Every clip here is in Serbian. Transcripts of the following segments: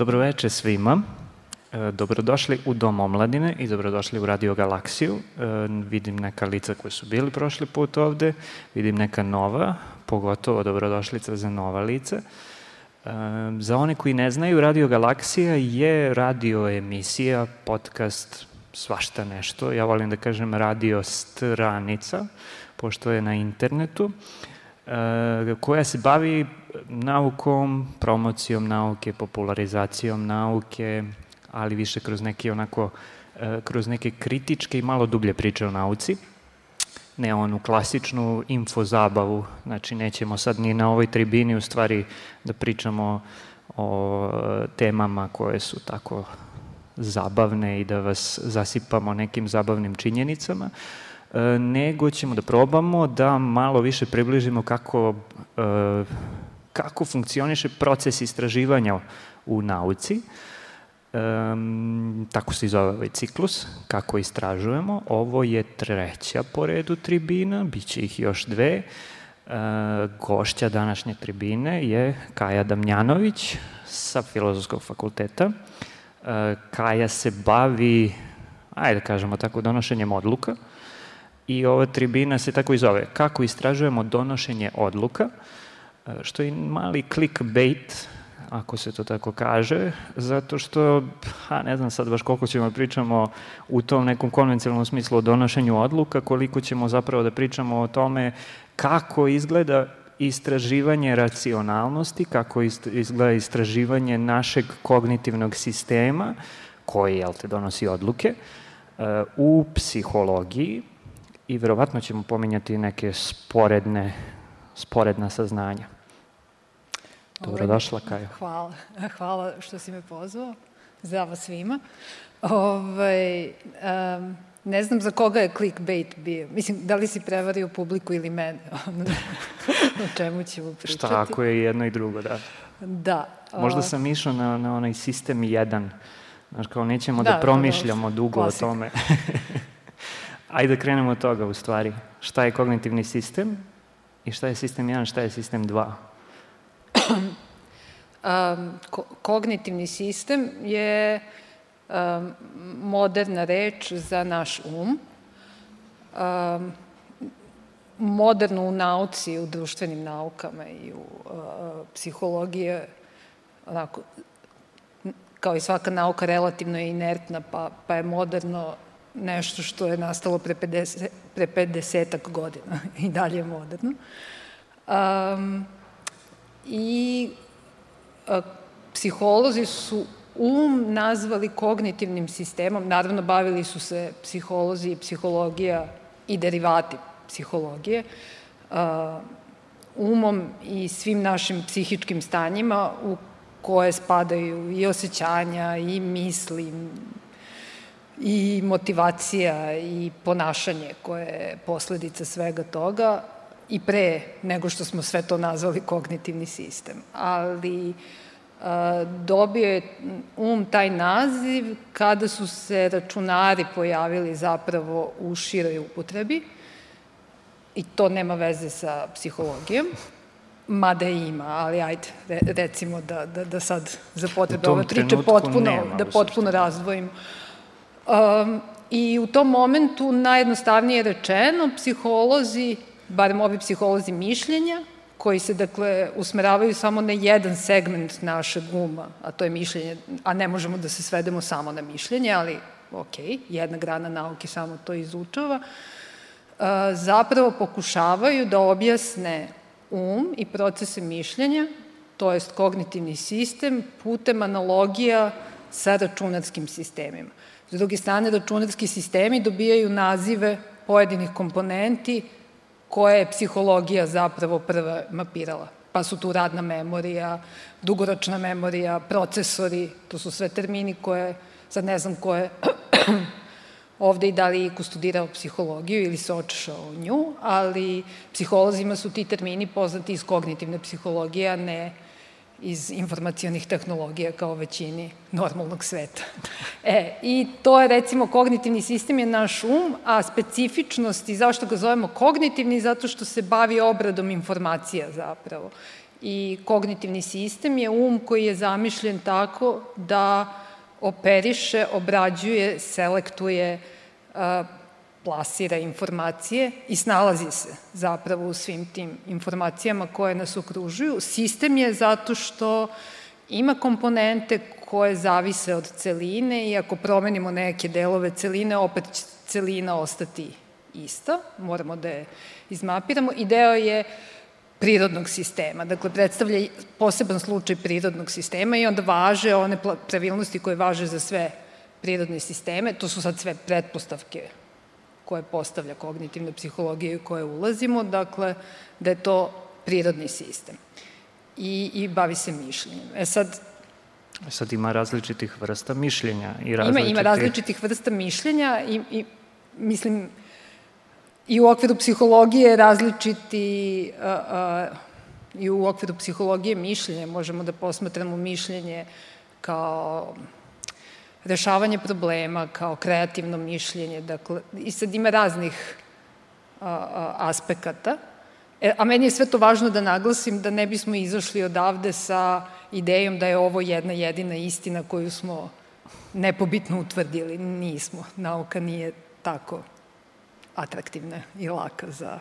Dobroveče svima. E, dobrodošli u Dom omladine i dobrodošli u Radio Galaksiju. E, vidim neka lica koje su bili prošli put ovde, vidim neka nova, pogotovo dobrodošlica za nova lica. E, za one koji ne znaju, Radio Galaksija je radio emisija, podcast, svašta nešto. Ja volim da kažem radio stranica, pošto je na internetu, koja se bavi naukom, promocijom nauke, popularizacijom nauke, ali više kroz neke onako, e, kroz neke kritičke i malo dublje priče o nauci. Ne onu klasičnu info zabavu, znači nećemo sad ni na ovoj tribini u stvari da pričamo o e, temama koje su tako zabavne i da vas zasipamo nekim zabavnim činjenicama, e, nego ćemo da probamo da malo više približimo kako, kako funkcioniše proces istraživanja u nauci, Um, tako se zove ovaj ciklus, kako istražujemo. Ovo je treća po redu tribina, bit će ih još dve. E, gošća današnje tribine je Kaja Damljanović sa Filozofskog fakulteta. E, Kaja se bavi, ajde da kažemo tako, donošenjem odluka i ova tribina se tako i zove. Kako istražujemo donošenje odluka, e, što je mali clickbait ako se to tako kaže, zato što, ha, ne znam sad baš koliko ćemo da pričamo u tom nekom konvencionalnom smislu o donošenju odluka, koliko ćemo zapravo da pričamo o tome kako izgleda istraživanje racionalnosti, kako izgleda istraživanje našeg kognitivnog sistema, koji, jel te, donosi odluke, uh, u psihologiji i verovatno ćemo pominjati neke sporedne, sporedna saznanja. Dobrodošla, Kaja. Hvala, hvala što si me pozvao. Zdravo svima. Ovaj, um, ne znam za koga je clickbait bio. Mislim, da li si prevario publiku ili mene? o čemu ćemo pričati? Šta ako je jedno i drugo, da. Da. Možda sam išao na, na onaj sistem 1. Znaš, kao nećemo da, da promišljamo da, dugo klasika. o tome. Ajde da krenemo od toga u stvari. Šta je kognitivni sistem i šta je sistem 1, šta je sistem 2? um, ko kognitivni sistem je um, moderna reč za naš um. Um, moderno u nauci, u društvenim naukama i u uh, psihologiji onako, kao i svaka nauka relativno je inertna, pa, pa je moderno nešto što je nastalo pre 50, pre 50 godina i dalje je moderno. Um, i a, psiholozi su um nazvali kognitivnim sistemom, naravno bavili su se psiholozi i psihologija i derivati psihologije, a, umom i svim našim psihičkim stanjima u koje spadaju i osjećanja i misli i motivacija i ponašanje koje je posledica svega toga i pre nego što smo sve to nazvali kognitivni sistem. Ali a, dobio je um taj naziv kada su se računari pojavili zapravo u široj upotrebi i to nema veze sa psihologijom, mada ima, ali ajde, recimo da, da, da sad za potrebe ove priče potpuno, da potpuno razdvojim. Um, I u tom momentu, najjednostavnije rečeno, psiholozi barem ovi psiholozi mišljenja, koji se, dakle, usmeravaju samo na jedan segment našeg uma, a to je mišljenje, a ne možemo da se svedemo samo na mišljenje, ali, ok, jedna grana nauke samo to izučava, zapravo pokušavaju da objasne um i procese mišljenja, to jest kognitivni sistem, putem analogija sa računarskim sistemima. S druge strane, računarski sistemi dobijaju nazive pojedinih komponenti koje je psihologija zapravo prva mapirala. Pa su tu radna memorija, dugoročna memorija, procesori, to su sve termini koje, sad ne znam ko je ovde i da li iko studirao psihologiju ili se očešao u nju, ali psiholozima su ti termini poznati iz kognitivne psihologije, a ne iz informacijonih tehnologija kao većini normalnog sveta. E, i to je recimo kognitivni sistem je naš um, a specifičnost i zašto ga zovemo kognitivni, zato što se bavi obradom informacija zapravo. I kognitivni sistem je um koji je zamišljen tako da operiše, obrađuje, selektuje, plasira informacije i snalazi se zapravo u svim tim informacijama koje nas okružuju. Sistem je zato što ima komponente koje zavise od celine i ako promenimo neke delove celine, opet će celina ostati ista, moramo da je izmapiramo. I deo je prirodnog sistema, dakle predstavlja poseban slučaj prirodnog sistema i onda važe one pravilnosti koje važe za sve prirodne sisteme, to su sad sve pretpostavke koje postavlja kognitivna psihologija u koje ulazimo, dakle, da je to prirodni sistem i, i bavi se mišljenjem. E sad, e Sad ima različitih vrsta mišljenja i različitih... Ima, ima različitih vrsta mišljenja i, i mislim, i u okviru psihologije različiti, a, a, i u okviru psihologije mišljenja možemo da posmatramo mišljenje kao rešavanje problema, kao kreativno mišljenje, dakle, i sad ima raznih a, a, aspekata. E, a meni je sve to važno da naglasim da ne bismo izašli odavde sa idejom da je ovo jedna jedina istina koju smo nepobitno utvrdili. Nismo. Nauka nije tako atraktivna i laka za,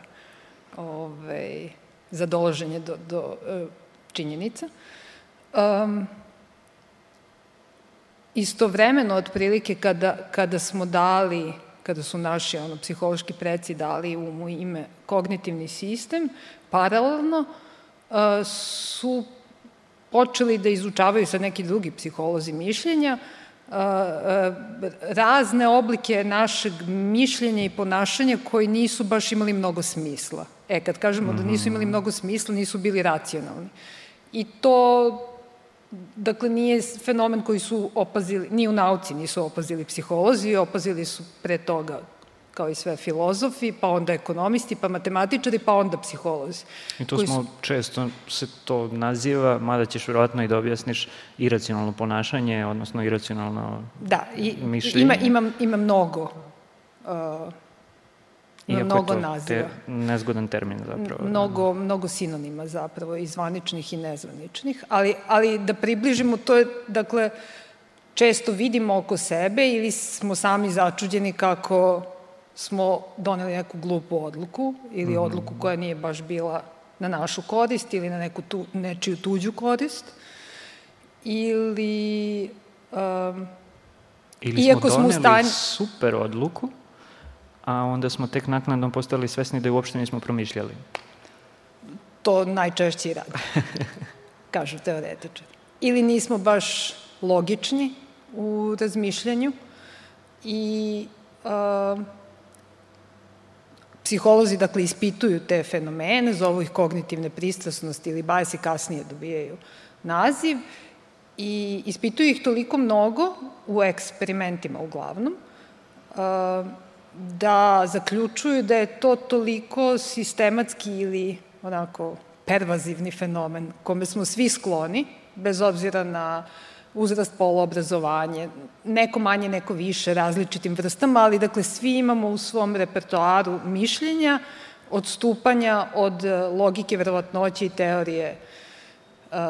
ove, ovaj, za doloženje do, do uh, činjenica. Um, istovremeno otprilike kada, kada smo dali kada su naši ono, psihološki preci dali umu ime kognitivni sistem, paralelno uh, su počeli da izučavaju sa neki drugi psiholozi mišljenja uh, uh, razne oblike našeg mišljenja i ponašanja koji nisu baš imali mnogo smisla. E, kad kažemo da nisu imali mnogo smisla, nisu bili racionalni. I to Dakle, nije fenomen koji su opazili, ni u nauci nisu opazili psiholozi, opazili su pre toga kao i sve filozofi, pa onda ekonomisti, pa matematičari, pa onda psiholozi. I to smo, su... često se to naziva, mada ćeš vjerojatno i da objasniš iracionalno ponašanje, odnosno iracionalno da, i, mišljenje. Ima, ima, ima mnogo uh, Iako mnogo je to naziva. Te, nezgodan termin zapravo. Mnogo, mnogo sinonima zapravo, i zvaničnih i nezvaničnih, ali, ali da približimo to je, dakle, često vidimo oko sebe ili smo sami začuđeni kako smo doneli neku glupu odluku ili mm. odluku koja nije baš bila na našu korist ili na neku tu, nečiju tuđu korist ili um, ili iako smo doneli smo super odluku a onda smo tek naknadno postali svesni da je uopšte nismo promišljali. To najčešće i radi, kažu teoretičari. Ili nismo baš logični u razmišljanju i uh, psiholozi, dakle, ispituju te fenomene, zovu ih kognitivne pristrasnosti ili bajasi kasnije dobijaju naziv i ispituju ih toliko mnogo u eksperimentima uglavnom, uh, da zaključuju da je to toliko sistematski ili onako pervazivni fenomen kome smo svi skloni, bez obzira na uzrast, polo, obrazovanje, neko manje, neko više, različitim vrstama, ali dakle svi imamo u svom repertoaru mišljenja, odstupanja od e, logike verovatnoće i teorije e, e,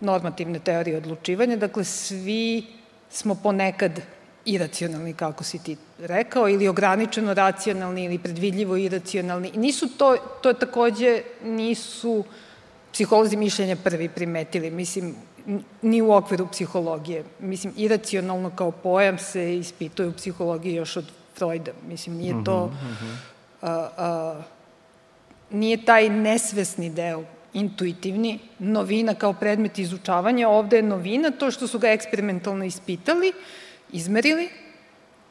normativne teorije odlučivanja. Dakle, svi smo ponekad iracionalni, kako si ti rekao, ili ograničeno racionalni, ili predvidljivo iracionalni. Nisu to, to takođe nisu psiholozi mišljenja prvi primetili, mislim, ni u okviru psihologije. Mislim, iracionalno kao pojam se ispituje u psihologiji još od Freuda. Mislim, nije to... Uh -huh, uh -huh. A, a, nije taj nesvesni deo intuitivni, novina kao predmet izučavanja, ovde je novina to što su ga eksperimentalno ispitali, izmerili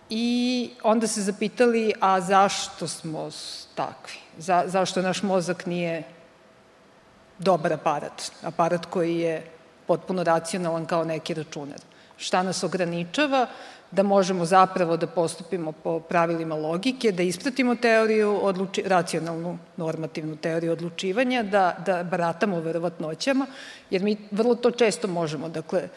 i onda se zapitali, a zašto smo takvi? Za, zašto naš mozak nije dobar aparat? Aparat koji je potpuno racionalan kao neki računar. Šta nas ograničava? da možemo zapravo da postupimo po pravilima logike, da ispratimo teoriju, odluči, racionalnu normativnu teoriju odlučivanja, da, da baratamo verovatnoćama, jer mi vrlo to često možemo. Dakle,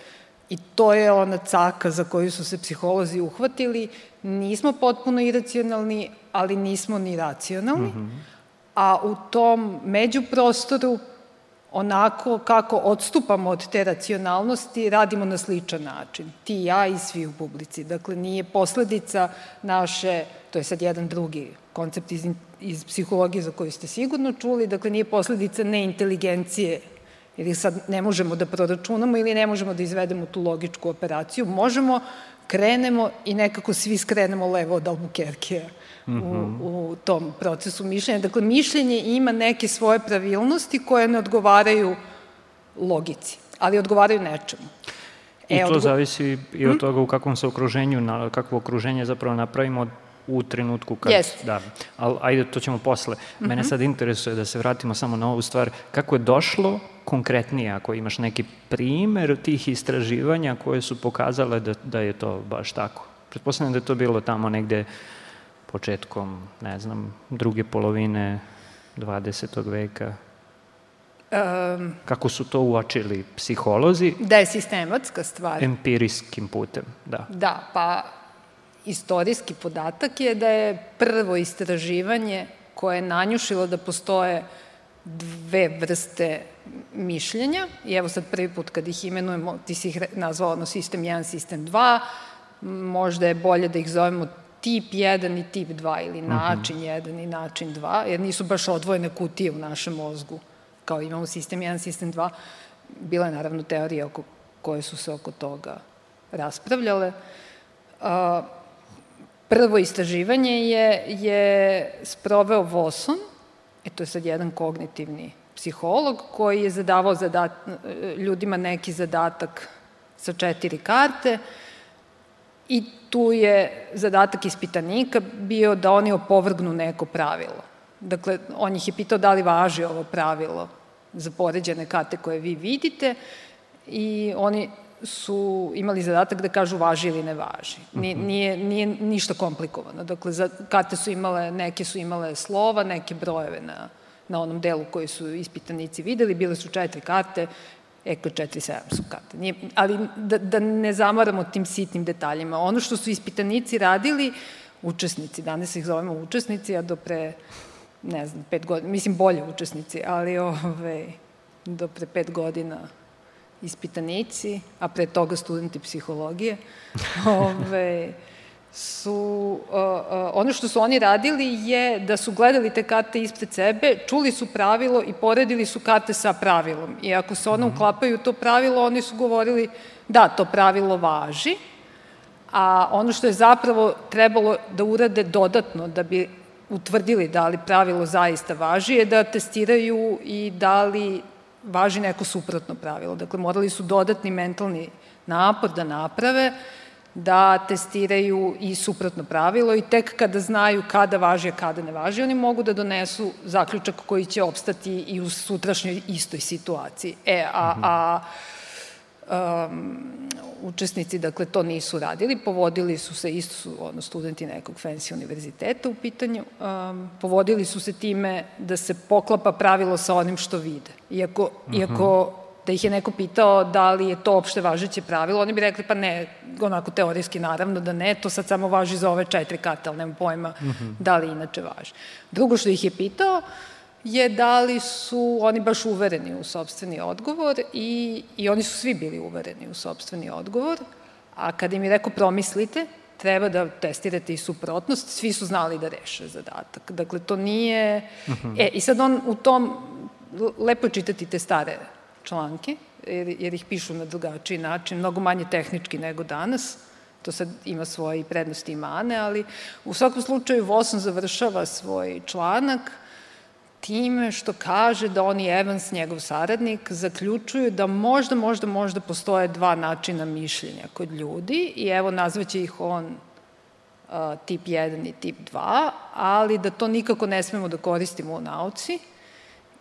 I to je ona caka za koju su se psiholozi uhvatili. Nismo potpuno iracionalni, ali nismo ni racionalni. Mm -hmm. A u tom međuprostoru onako kako odstupamo od te racionalnosti, radimo na sličan način. Ti i ja i svi u publici. Dakle, nije posledica naše, to je sad jedan drugi koncept iz, iz psihologije za koju ste sigurno čuli, dakle, nije posledica neinteligencije ili sad ne možemo da proračunamo ili ne možemo da izvedemo tu logičku operaciju. Možemo, krenemo i nekako svi skrenemo levo od Albuquerquea u, mhm. u tom procesu mišljenja. Dakle, mišljenje ima neke svoje pravilnosti koje ne odgovaraju logici, ali odgovaraju nečemu. I e, to odgo... zavisi i od hm? toga u kakvom se okruženju, na, kakvo okruženje zapravo napravimo u trenutku kad... Yes. Da, ali ajde, to ćemo posle. Mm -hmm. Mene sad interesuje da se vratimo samo na ovu stvar. Kako je došlo konkretnije, ako imaš neki primer tih istraživanja koje su pokazale da, da je to baš tako? Pretpostavljam da je to bilo tamo negde početkom, ne znam, druge polovine 20. veka. Um, Kako su to uočili psiholozi? Da je sistematska stvar. Empirijskim putem, da. Da, pa istorijski podatak je da je prvo istraživanje koje je nanjušilo da postoje dve vrste mišljenja i evo sad prvi put kad ih imenujemo, ti si ih nazvao ono sistem 1, sistem 2, možda je bolje da ih zovemo tip 1 i tip 2 ili mhm. način mm -hmm. 1 i način 2, jer nisu baš odvojene kutije u našem mozgu, kao imamo sistem 1, sistem 2. Bila je naravno teorija oko, koje su se oko toga raspravljale. Uh, prvo istraživanje je, je sproveo Voson, e to je sad jedan kognitivni psiholog koji je zadavao zadat, ljudima neki zadatak sa četiri karte i tu je zadatak ispitanika bio da oni opovrgnu neko pravilo. Dakle, on ih je pitao da li važi ovo pravilo za poređene karte koje vi vidite i oni su imali zadatak da kažu važi ili ne važi. Nije, mhm. nije, nije ništa komplikovano. Dakle, za, karte su imale, neke su imale slova, neke brojeve na, na onom delu koji su ispitanici videli. Bile su četiri karte, Eko 47 su karte. Nije, ali da, da ne zamaramo tim sitnim detaljima. Ono što su ispitanici radili, učesnici, danas ih zovemo učesnici, a do pre, ne znam, pet godina, mislim bolje učesnici, ali ove, do pre pet godina ispitanici, a pre toga studenti psihologije, ove, su, uh, uh, ono što su oni radili je da su gledali te karte ispred sebe, čuli su pravilo i poredili su karte sa pravilom. I ako se mhm. uklapaju to pravilo, oni su govorili da, to pravilo važi, a ono što je zapravo trebalo da urade dodatno da bi utvrdili da li pravilo zaista važi je da testiraju i da li važi neko suprotno pravilo. Dakle, morali su dodatni mentalni napor da naprave da testiraju i suprotno pravilo i tek kada znaju kada važi, a kada ne važi, oni mogu da donesu zaključak koji će opstati i u sutrašnjoj istoj situaciji. E, a, a um, učesnici, dakle, to nisu radili, povodili su se, isto su ono, studenti nekog fancy univerziteta u pitanju, um, povodili su se time da se poklapa pravilo sa onim što vide. Iako, uh -huh. iako da ih je neko pitao da li je to opšte važeće pravilo, oni bi rekli pa ne, onako teorijski naravno da ne, to sad samo važi za ove četiri karte, ali nema pojma uh mhm. -huh. da li inače važi. Drugo što ih je pitao je da li su oni baš uvereni u sobstveni odgovor i, i oni su svi bili uvereni u sobstveni odgovor, a kada im je rekao promislite, treba da testirate i suprotnost, svi su znali da reše zadatak. Dakle, to nije... Uh mhm. -huh. E, i sad on u tom, lepo je čitati te stare članke, jer, jer ih pišu na drugačiji način, mnogo manje tehnički nego danas, to sad ima svoje prednosti i mane, ali u svakom slučaju Voson završava svoj članak time što kaže da on i Evans, njegov saradnik, zaključuju da možda, možda, možda postoje dva načina mišljenja kod ljudi i evo nazvaće ih on uh, tip 1 i tip 2, ali da to nikako ne smemo da koristimo u nauci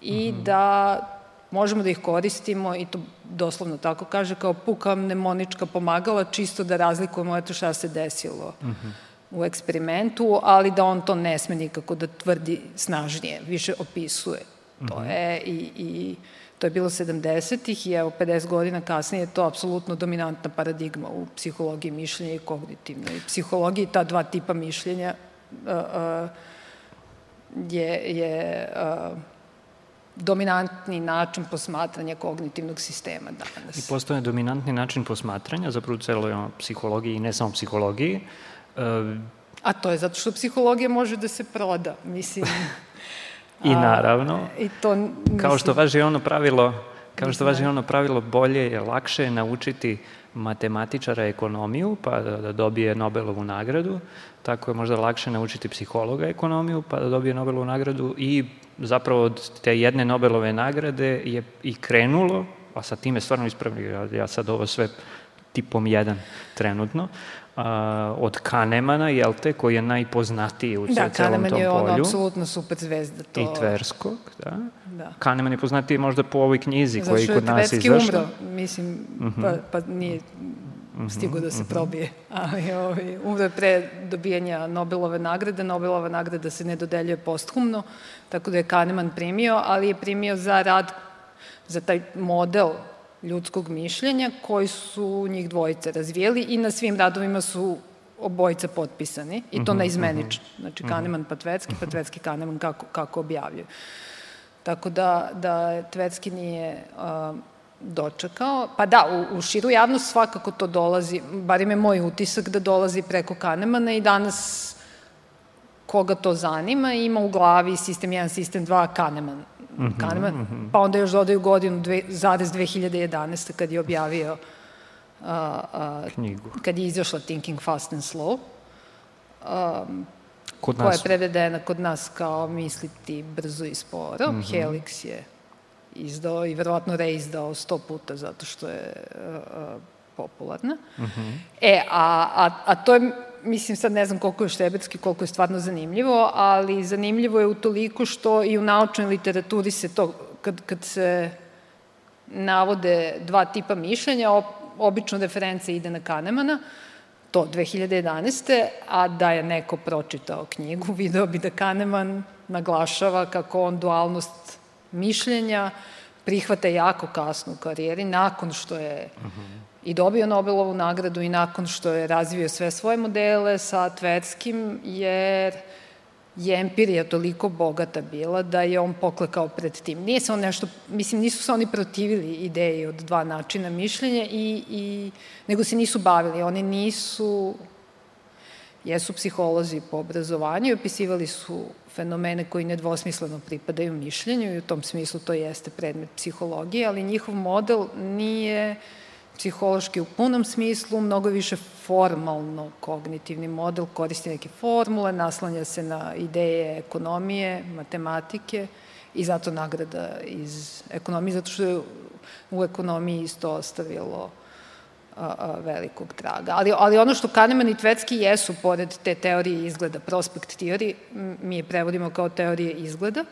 i mm -hmm. da možemo da ih koristimo i to doslovno tako kaže kao puka mnemonička pomagala čisto da razlikujemo eto šta se desilo uh mhm. U eksperimentu, ali da on to ne sme nikako da tvrdi snažnije, više opisuje. Uh. To mhm. je i, i to je bilo 70-ih i evo 50 godina kasnije je to apsolutno dominantna paradigma u psihologiji mišljenja i kognitivnoj psihologiji. Ta dva tipa mišljenja uh, uh, je, je uh, dominantni način posmatranja kognitivnog sistema danas. I postoje dominantni način posmatranja, zapravo u celoj psihologiji i ne samo psihologiji. E... A to je zato što psihologija može da se proda, mislim. I naravno, a, i to, mislim, kao što važi ono pravilo, kao što važi ono pravilo, bolje je lakše naučiti matematičara ekonomiju pa da, da dobije Nobelovu nagradu, tako je možda lakše naučiti psihologa ekonomiju pa da dobije Nobelovu nagradu. I zapravo od te jedne Nobelove nagrade je i krenulo, a sa time stvarno ispravljaju, ja, ja sad ovo sve tipom jedan trenutno, a, od Kanemana, jel te, koji je najpoznatiji u da, celom tom polju. Da, Kaneman je ono apsolutno super zvezda. To... I Tverskog, da. da. Kaneman je poznatiji možda po ovoj knjizi koji kod nas izašla. Zato što je umro, mislim, uh -huh. pa, pa nije stigo da se mhm. probije. Ali ovaj, umro pre dobijanja Nobelove nagrade. Nobelova nagrada se ne dodeljuje posthumno, tako da je Kahneman primio, ali je primio za rad, za taj model ljudskog mišljenja koji su njih dvojice razvijeli i na svim radovima su obojice potpisani i to mm -hmm, naizmenično. Znači mhm. Kahneman pa Tvetski, pa Tvetski Kahneman kako, kako objavljaju. Tako da, da Tvetski nije uh, dočekao. Pa da, u, u širu javnost svakako to dolazi, bar je moj utisak da dolazi preko Kahnemana i danas koga to zanima ima u glavi sistem 1, sistem 2, Kahneman. Mm -hmm, Kahneman, mm -hmm. pa onda još dodaju godinu dve, zarez 2011. kad je objavio a, a, knjigu. Kad je izašla Thinking Fast and Slow. Um, kod koja je prevedena kod nas kao misliti brzo i sporo. Mm -hmm. Helix je izdao i verovatno reizdao sto puta zato što je uh, popularna. Mm -hmm. E, a, a, a to je, mislim sad ne znam koliko je štebetski, koliko je stvarno zanimljivo, ali zanimljivo je u toliko što i u naučnoj literaturi se to, kad, kad se navode dva tipa mišljenja, obično referenca ide na Kahnemana, to 2011. A da je neko pročitao knjigu, video bi da Kahneman naglašava kako on dualnost mišljenja prihvata jako kasno u karijeri, nakon što je uh -huh. I dobio Nobelovu nagradu i nakon što je razvio sve svoje modele sa Tverskim, jer je empirija toliko bogata bila da je on poklekao pred tim. Nije se on nešto, mislim, nisu se oni protivili ideji od dva načina mišljenja i, i nego se nisu bavili. Oni nisu, jesu psiholozi po obrazovanju opisivali su fenomene koji nedvosmisleno pripadaju mišljenju i u tom smislu to jeste predmet psihologije, ali njihov model nije psihološki u punom smislu, mnogo više formalno kognitivni model, koristi neke formule, naslanja se na ideje ekonomije, matematike i zato nagrada iz ekonomije, zato što je u ekonomiji isto ostavilo a, a, velikog traga. Ali, ali ono što Kahneman i Tvetski jesu, pored te teorije izgleda, prospekt teorije, mi je prevodimo kao teorije izgleda,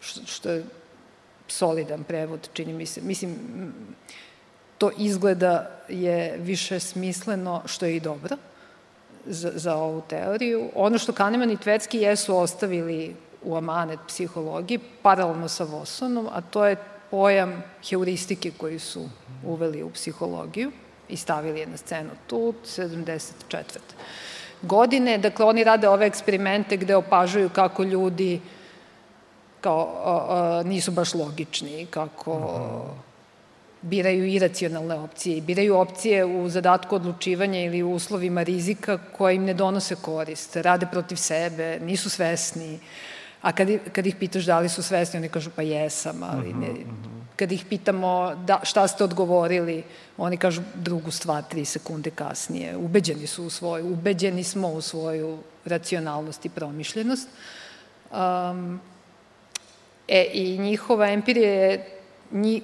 što, što je solidan prevod, čini mi se. Mislim, to izgleda je više smisleno, što je i dobro za, za ovu teoriju. Ono što Kahneman i Tvetski jesu ostavili u amanet psihologiji, paralelno sa Vosonom, a to je pojam heuristike koji su uveli u psihologiju i stavili je na scenu tu, 74. godine. Dakle, oni rade ove eksperimente gde opažuju kako ljudi kao, a, a, nisu baš logični, kako biraju iracionalne opcije i biraju opcije u zadatku odlučivanja ili u uslovima rizika koje im ne donose korist, rade protiv sebe, nisu svesni, a kad, kad ih pitaš da li su svesni, oni kažu pa jesam, ali ne, mhm, mhm. kad ih pitamo da, šta ste odgovorili, oni kažu drugu stvar tri sekunde kasnije. Ubeđeni su u svoju, ubeđeni smo u svoju racionalnost i promišljenost. Um, e, I njihova empirija je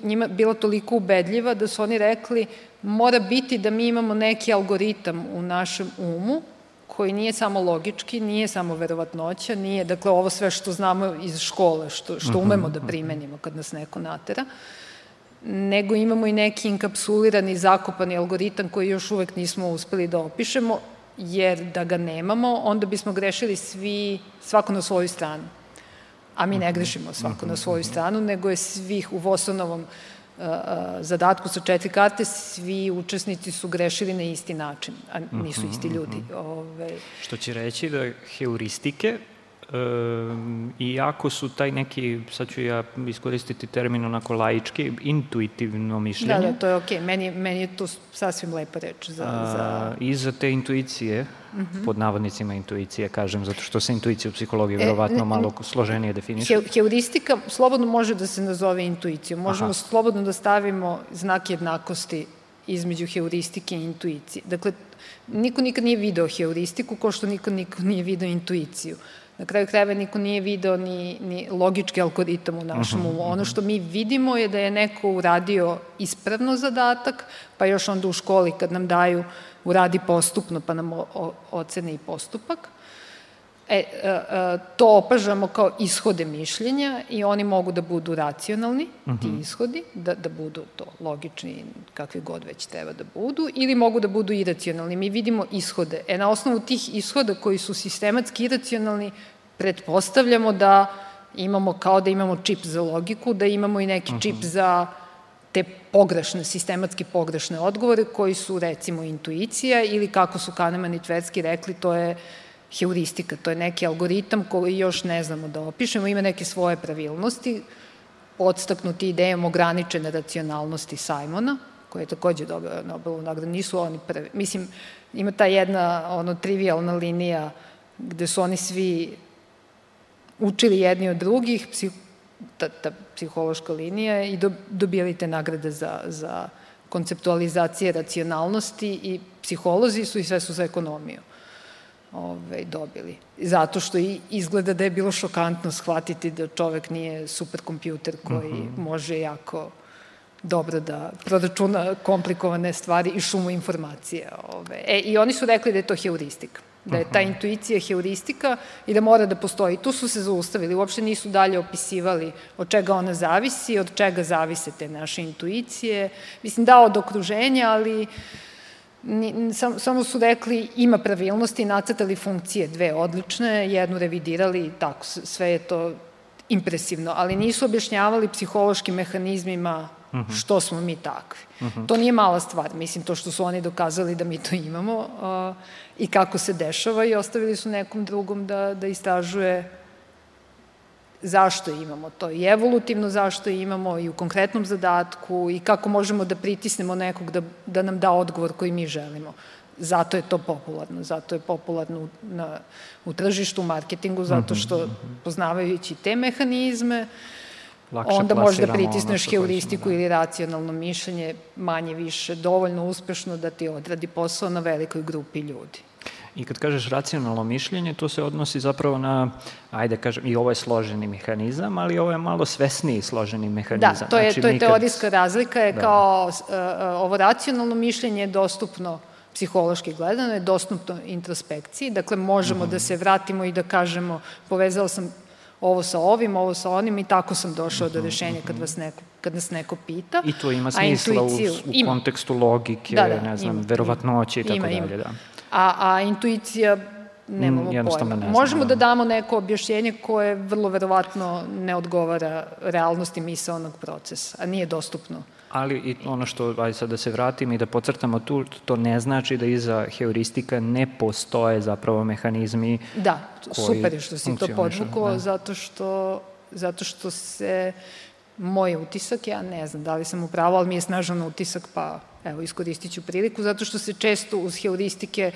njima bila toliko ubedljiva da su oni rekli mora biti da mi imamo neki algoritam u našem umu koji nije samo logički, nije samo verovatnoća, nije, dakle, ovo sve što znamo iz škole, što, što mhm, umemo da mhm. primenimo kad nas neko natera, nego imamo i neki inkapsulirani, zakopani algoritam koji još uvek nismo uspeli da opišemo, jer da ga nemamo, onda bismo grešili svi, svako na svoju stranu. A mi ne mhm. grešimo svako na svoju stranu, nego je svih u Vosonovom zadatku sa četiri karte, svi učesnici su grešili na isti način, a nisu isti ljudi. Ove... Što će reći da heuristike iako su taj neki, sad ću ja iskoristiti termin onako laički, intuitivno mišljenje. Da, da, to je okej. Okay. Meni, meni je to sasvim lepa reč. Za, A, za... Iza te intuicije, mhm. -huh. pod navodnicima intuicije, kažem, zato što se intuicija u psihologiji e, verovatno malo složenije definiše. He, heuristika slobodno može da se nazove intuicijom. Možemo Aha. slobodno da stavimo znak jednakosti između heuristike i intuicije. Dakle, niko nikad nije video heuristiku, kao što niko, niko nije video intuiciju. Na kraju krajeva niko nije video ni, ni logički algoritam u našem umu. Ono što mi vidimo je da je neko uradio ispravno zadatak, pa još onda u školi kad nam daju uradi postupno, pa nam ocene i postupak. E, e, e, to opažamo kao ishode mišljenja i oni mogu da budu racionalni, uh -huh. ti mhm. ishodi, da, da budu to logični, kakvi god već treba da budu, ili mogu da budu iracionalni. Mi vidimo ishode. E, na osnovu tih ishoda koji su sistematski iracionalni, pretpostavljamo da imamo, kao da imamo čip za logiku, da imamo i neki uh -huh. čip mhm. za te pogrešne, sistematski pogrešne odgovore koji su recimo intuicija ili kako su Kahneman i Tversky rekli, to je heuristika, to je neki algoritam koji još ne znamo da opišemo, ima neke svoje pravilnosti, podstaknuti idejom ograničene racionalnosti Simona, koja je takođe dobila Nobelovu nagradu, nisu oni prvi. Mislim, ima ta jedna ono, trivialna linija gde su oni svi učili jedni od drugih, psih, ta, ta psihološka linija i do, dobijali te nagrade za, za konceptualizacije racionalnosti i psiholozi su i sve su za ekonomiju ove, dobili. Zato što i izgleda da je bilo šokantno shvatiti da čovek nije superkompjuter koji uh mhm. -huh. može jako dobro da proračuna komplikovane stvari i šumu informacije. Ove. E, I oni su rekli da je to heuristika da je ta intuicija heuristika i da mora da postoji. Tu su se zaustavili, uopšte nisu dalje opisivali od čega ona zavisi, od čega zavise te naše intuicije. Mislim, da od okruženja, ali ni, sam, samo su rekli ima pravilnosti, nacrtali funkcije dve odlične, jednu revidirali, tako, sve je to impresivno, ali nisu objašnjavali psihološkim mehanizmima -huh. što smo mi takvi. Uh -huh. To nije mala stvar, mislim, to što su oni dokazali da mi to imamo uh, i kako se dešava i ostavili su nekom drugom da, da istražuje zašto imamo to i evolutivno zašto imamo i u konkretnom zadatku i kako možemo da pritisnemo nekog da, da nam da odgovor koji mi želimo. Zato je to popularno, zato je popularno u, na, u tržištu, u marketingu, zato što poznavajući te mehanizme, Lakše onda možeš da pritisneš ono heuristiku da. ili racionalno mišljenje manje više, dovoljno uspešno da ti odradi posao na velikoj grupi ljudi. I kad kažeš racionalno mišljenje, to se odnosi zapravo na, ajde kažem, i ovo je složeni mehanizam, ali ovo je malo svesniji složeni mehanizam. Da, to je, znači, to je nikad... teorijska razlika, je da. kao uh, ovo racionalno mišljenje je dostupno psihološki gledano, je dostupno introspekciji, dakle možemo mm -hmm. da se vratimo i da kažemo, povezao sam ovo sa ovim, ovo sa onim i tako sam došao do rešenja kad, vas neko, kad nas neko pita. I to ima smisla u, u ima. kontekstu logike, da, da, ne znam, ima, verovatnoće i tako ima, dalje. Da. A, a intuicija nemamo mm, pojma. Ne Možemo da. da damo neko objašnjenje koje vrlo verovatno ne odgovara realnosti misalnog procesa, a nije dostupno Ali i ono što, ajde sad da se vratim i da pocrtamo tu, to ne znači da iza heuristika ne postoje zapravo mehanizmi Da, super je što si to podvukao, da. zato što, zato što se moj utisak, ja ne znam da li sam upravo, ali mi je snažan utisak, pa evo, iskoristit ću priliku, zato što se često uz heuristike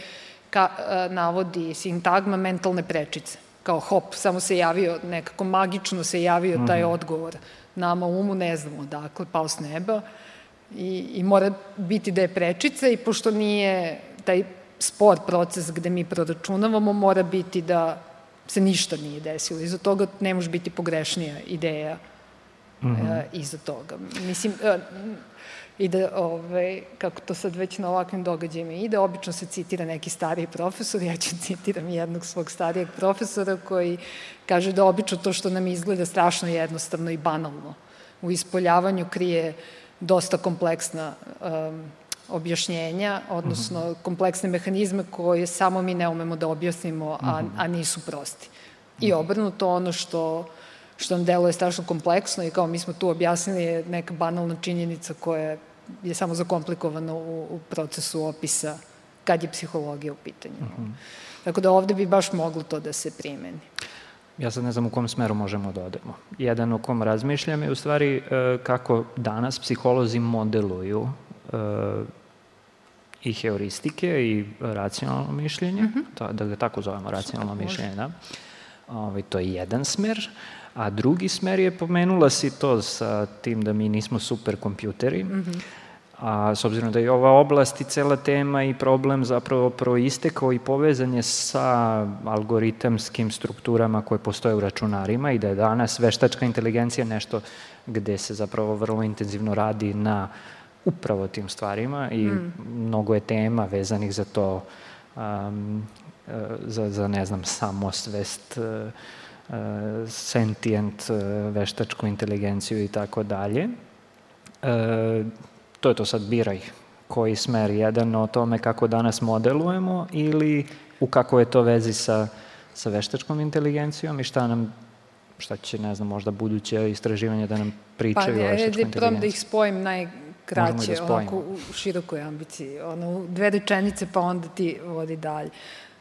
ka, a, navodi sintagma mentalne prečice. Kao hop, samo se javio, nekako magično se javio taj -hmm. odgovor nama umu, ne znamo odakle, pao s neba i, i mora biti da je prečica i pošto nije taj spor proces gde mi proračunavamo, mora biti da se ništa nije desilo. Iza toga ne može biti pogrešnija ideja mm -hmm. e, iza toga. Mislim, e, i da, ove, kako to sad već na ovakvim događajima ide, obično se citira neki stariji profesor, ja ću citiram jednog svog starijeg profesora koji kaže da obično to što nam izgleda strašno jednostavno i banalno u ispoljavanju krije dosta kompleksna um, objašnjenja, odnosno mm -hmm. kompleksne mehanizme koje samo mi ne umemo da objasnimo, a, mm -hmm. a nisu prosti. I mhm. obrnuto ono što što nam deluje strašno kompleksno i kao mi smo tu objasnili je neka banalna činjenica koja je samo zakomplikovana u, u procesu opisa kad je psihologija u pitanju. Uh mhm. -huh. Tako da ovde bi baš moglo to da se primeni. ja sad ne znam u kom smeru možemo da odemo. Jedan u kom razmišljam je u stvari e, kako danas psiholozi modeluju e, i heuristike i racionalno mišljenje, mm -hmm. to, da ga tako zovemo, racionalno Može. mišljenje, da. Ove, ovaj, to je jedan smer, a drugi smer je pomenula si to sa tim da mi nismo super kompjuteri, mm -hmm A s obzirom da je ova oblast i cela tema i problem zapravo proistekao i povezan je sa algoritamskim strukturama koje postoje u računarima i da je danas veštačka inteligencija nešto gde se zapravo vrlo intenzivno radi na upravo tim stvarima i mm. mnogo je tema vezanih za to um, za, za ne znam, samosvest, uh, sentient, veštačku inteligenciju i tako dalje to je to sad biraj koji smer, jedan o tome kako danas modelujemo ili u kako je to vezi sa, sa veštačkom inteligencijom i šta nam šta će, ne znam, možda buduće istraživanje da nam pričaju pa, o veštačkoj inteligenciji. Pa da ih spojim najkraće, da onako u širokoj ambiciji. Ono, dve rečenice pa onda ti vodi dalje.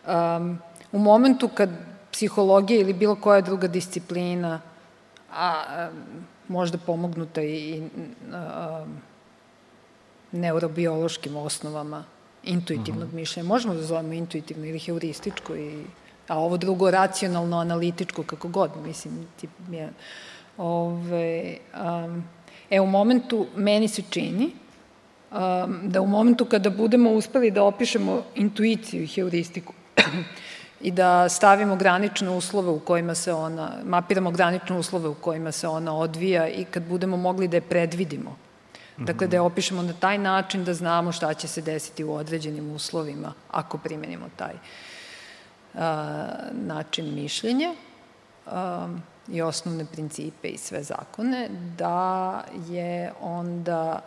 Um, u momentu kad psihologija ili bilo koja druga disciplina, a, a možda pomognuta i a, neurobiološkim osnovama intuitivnog uh -huh. mišljenja. Možemo da zovemo intuitivno ili heurističko, i, a ovo drugo racionalno, analitičko, kako god, mislim, tip je... Ove, um, e, u momentu, meni se čini, um, da u momentu kada budemo uspeli da opišemo intuiciju i heuristiku i da stavimo granične uslove u kojima se ona, mapiramo granične uslove u kojima se ona odvija i kad budemo mogli da je predvidimo, Dakle, da je opišemo na taj način da znamo šta će se desiti u određenim uslovima ako primenimo taj a, način mišljenja a, i osnovne principe i sve zakone, da je onda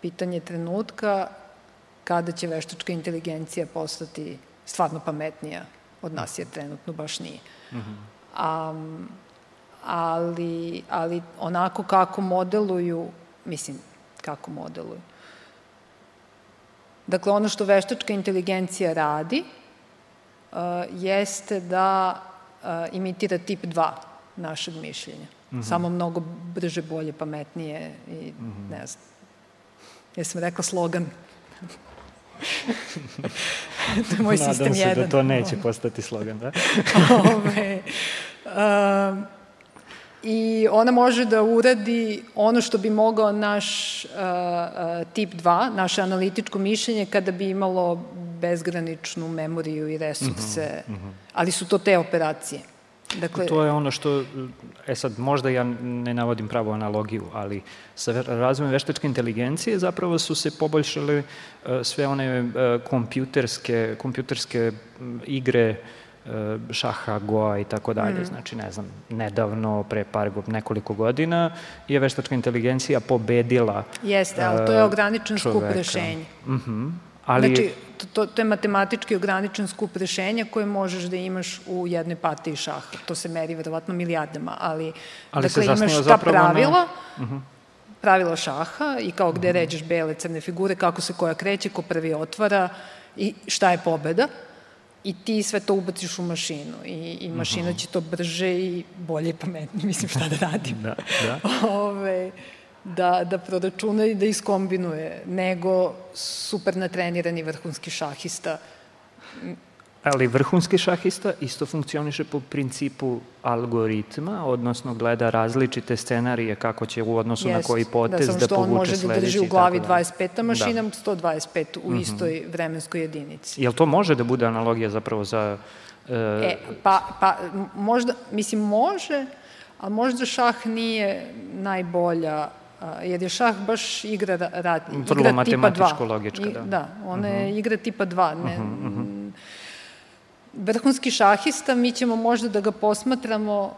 pitanje trenutka kada će veštačka inteligencija postati stvarno pametnija od nas, jer trenutno baš nije. Mm -hmm. A, ali, ali onako kako modeluju, mislim, kako modeluju. Dakle, ono što veštačka inteligencija radi uh, jeste da uh, imitira tip 2 našeg mišljenja. Mm -hmm. Samo mnogo brže, bolje, pametnije i mm -hmm. ne znam. Ja sam rekla slogan. to je moj Nadam sistem 1. Nadam se da to neće postati slogan, da? Ove, uh, i ona može da uradi ono što bi mogao naš uh, uh, tip 2, naše analitičko mišljenje kada bi imalo bezgraničnu memoriju i resurse, mm -hmm. ali su to te operacije. Dakle, to je ono što, e sad, možda ja ne navodim pravu analogiju, ali sa razvojem veštačke inteligencije zapravo su se poboljšale uh, sve one uh, kompjuterske, kompjuterske igre uh, E, šaha, goa i tako dalje. Mm. Znači, ne znam, nedavno, pre par nekoliko godina, je veštačka inteligencija pobedila Jeste, ali to je e, ograničen čoveka. skup rešenja. Mm -hmm. Ali... Znači, to, to je matematički ograničen skup rešenja koje možeš da imaš u jednoj partiji šaha. To se meri verovatno milijardama, ali, ali dakle imaš ta pravila, na... uh -huh. pravila šaha i kao gde uh -huh. ređeš bele, crne figure, kako se koja kreće, ko prvi otvara i šta je pobeda i ti sve to ubaciš u mašinu i, i mašina uh -huh. će to brže i bolje i pametnije, mislim šta da radim. da, da. Ove, da, da proračuna i da iskombinuje, nego super natrenirani vrhunski šahista Ali vrhunski šahista isto funkcioniše po principu algoritma, odnosno gleda različite scenarije kako će u odnosu Jest, na koji potez da, da povuče sledeći. Da, samo što on može da drži u glavi 25 mašina, da. 125 u mm -hmm. istoj vremenskoj jedinici. Jel to može da bude analogija zapravo za... Uh... E, pa, pa možda, mislim može, ali možda šah nije najbolja jer je šah baš igra, rad, Vrlo igra matematičko-logička, da. Da, ona je uh mhm. -huh. igra tipa 2, ne, uh -huh, uh -huh vrhunski šahista, mi ćemo možda da ga posmatramo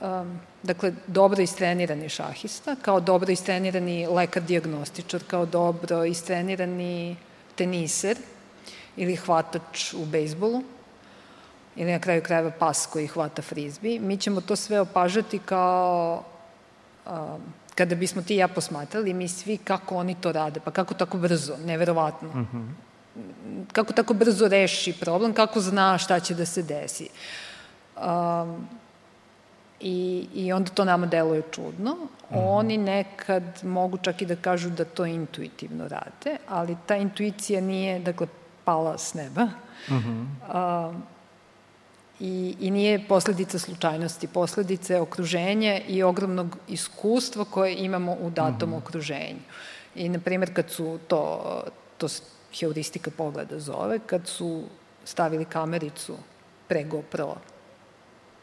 um, dakle, dobro istrenirani šahista, kao dobro istrenirani lekar-diagnostičar, kao dobro istrenirani teniser ili hvatač u bejsbolu, ili na kraju krajeva pas koji hvata frizbi. Mi ćemo to sve opažati kao um, kada bismo ti i ja posmatrali, mi svi kako oni to rade, pa kako tako brzo, neverovatno. Mm -hmm kako tako brzo reši problem, kako zna šta će da se desi. Um, I, I onda to nama deluje čudno. Mm. Oni nekad mogu čak i da kažu da to intuitivno rade, ali ta intuicija nije, dakle, pala s neba. Mm -hmm. uh, i, i nije posledica slučajnosti, posledica je okruženje i ogromnog iskustva koje imamo u datom mm -hmm. okruženju. I, na primjer, kad su to, to heuristika pogleda zove, kad su stavili kamericu pre GoPro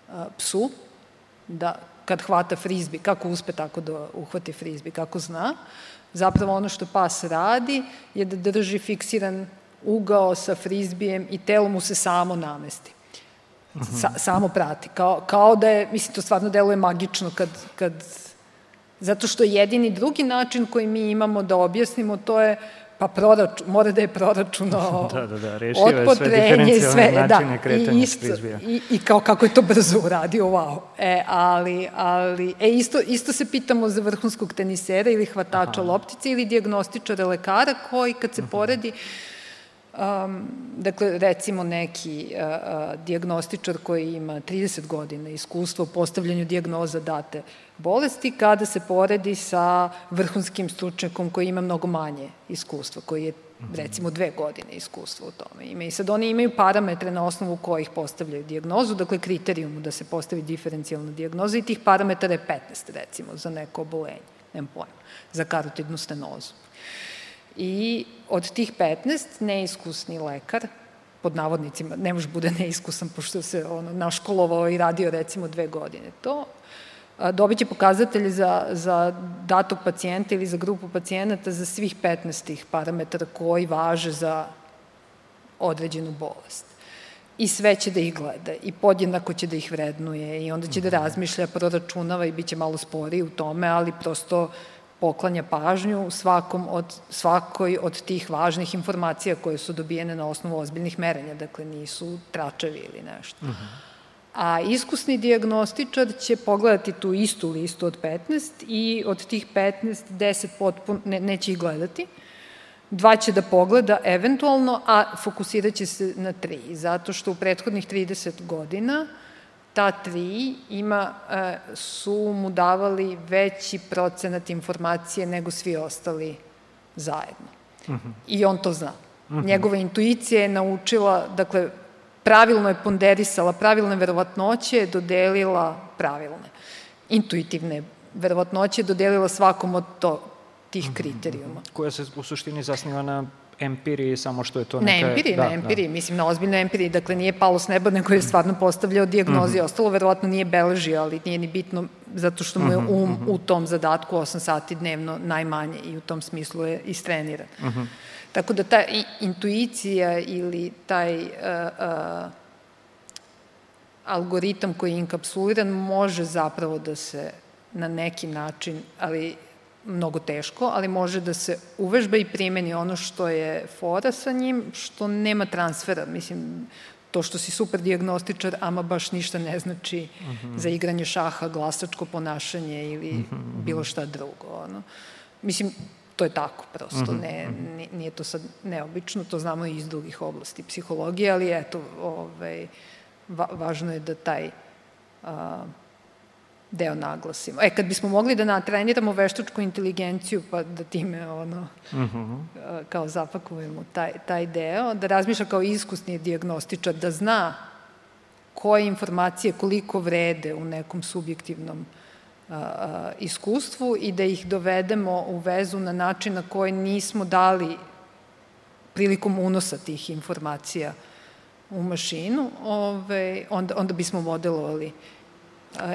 a, psu, da kad hvata frizbi, kako uspe tako da uhvati frizbi, kako zna, zapravo ono što pas radi je da drži fiksiran ugao sa frizbijem i telo mu se samo namesti. Sa, samo prati. Kao, kao da je, mislim, to stvarno deluje magično kad, kad Zato što jedini drugi način koji mi imamo da objasnimo to je pa proračun, mora da je proračuno da, da, da, rešio je sve diferencijalne da, načine da, kretanja i isto, I, I kao kako je to brzo uradio, wow. E, ali, ali, e, isto, isto se pitamo za vrhunskog tenisera ili hvatača Aha. loptice ili diagnostičara lekara koji kad se uh mhm. -huh. Um, dakle, recimo neki uh, uh, diagnostičar koji ima 30 godina iskustva u postavljanju diagnoza date bolesti, kada se poredi sa vrhunskim stručnjakom koji ima mnogo manje iskustva, koji je recimo dve godine iskustva u tome ima. I sad oni imaju parametre na osnovu kojih postavljaju diagnozu, dakle kriterijumu da se postavi diferencijalna diagnoza i tih parametara je 15 recimo za neko obolenje, nemam pojma, za karotidnu stenozu. I od tih 15 neiskusni lekar, pod navodnicima, ne može bude neiskusan pošto se ono, naškolovao i radio recimo dve godine to, dobit će pokazatelje za, za datog pacijenta ili za grupu pacijenata za svih 15 tih parametara koji važe za određenu bolest. I sve će da ih gleda i podjednako će da ih vrednuje i onda će da mhm. razmišlja, proračunava i bit će malo sporiji u tome, ali prosto poklanja pažnju svakom od, svakoj od tih važnih informacija koje su dobijene na osnovu ozbiljnih merenja, dakle nisu tračevi ili nešto. Uh. -huh. A iskusni diagnostičar će pogledati tu istu listu od 15 i od tih 15, 10 potpuno, ne, neće ih gledati, dva će da pogleda eventualno, a fokusirat će se na tri, zato što u prethodnih 30 godina uh, ta tri ima, e, su mu davali veći procenat informacije nego svi ostali zajedno. Uh mhm. -huh. I on to zna. Uh mhm. -huh. Njegova intuicija je naučila, dakle, pravilno je ponderisala, pravilne verovatnoće je dodelila pravilne. Intuitivne verovatnoće je dodelila svakom od to, tih mhm. kriterijuma. Koja se u suštini zasniva na empiriji, samo što je to neka... Ne empiriji, da, ne empiriji, da. mislim na ozbiljnoj empiriji, dakle nije palo s neba, nego je stvarno postavljao diagnozi, mm -hmm. ostalo verovatno nije beležio, ali nije ni bitno zato što mu je mhm, um mm -hmm. u tom zadatku 8 sati dnevno najmanje i u tom smislu je istreniran. Mm -hmm. Tako da ta intuicija ili taj uh, uh, algoritam koji je inkapsuliran može zapravo da se na neki način, ali mnogo teško, ali može da se uvežba i primeni ono što je fora sa njim, što nema transfera. Mislim, to što si super diagnostičar, ama baš ništa ne znači uh mhm. -huh. za igranje šaha, glasačko ponašanje ili uh mhm, -huh. Mhm. bilo šta drugo. Ono. Mislim, to je tako prosto, uh -huh. ne, nije to sad neobično, to znamo i iz drugih oblasti psihologije, ali eto, ovaj, va, važno je da taj a, deo naglasimo. E, kad bismo mogli da natreniramo veštačku inteligenciju, pa da time, ono, uh mhm. -huh. kao zapakujemo taj, taj deo, da razmišlja kao iskusni diagnostičar, da zna koje informacije koliko vrede u nekom subjektivnom a, a, iskustvu i da ih dovedemo u vezu na način na koji nismo dali prilikom unosa tih informacija u mašinu, ove, onda, onda bismo modelovali uh,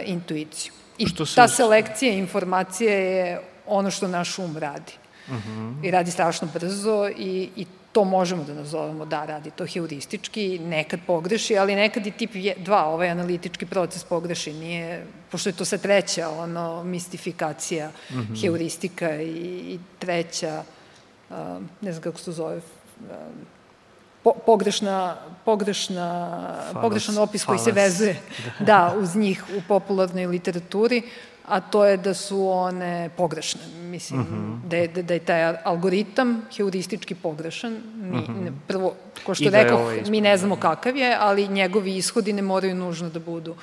intuiciju. I što se... ta selekcija informacije je ono što naš um radi. Uh mhm. -huh. I radi strašno brzo i, i to možemo da nazovemo da radi to heuristički, nekad pogreši, ali nekad i tip 2, ovaj analitički proces pogreši, nije, pošto je to sa treća ono, mistifikacija, mhm. -huh. heuristika i, i treća, uh, ne znam kako se to zove, uh, po, pogrešna, pogrešna, Falas, pogrešan opis falas. koji se vezuje da. da, uz njih u popularnoj literaturi, a to je da su one pogrešne. Mislim, mhm. -huh. da, je, da, da je taj algoritam heuristički pogrešan. Uh mhm. -huh. Prvo, ko što da rekao, mi ne znamo kakav je, ali njegovi ishodi ne moraju nužno da budu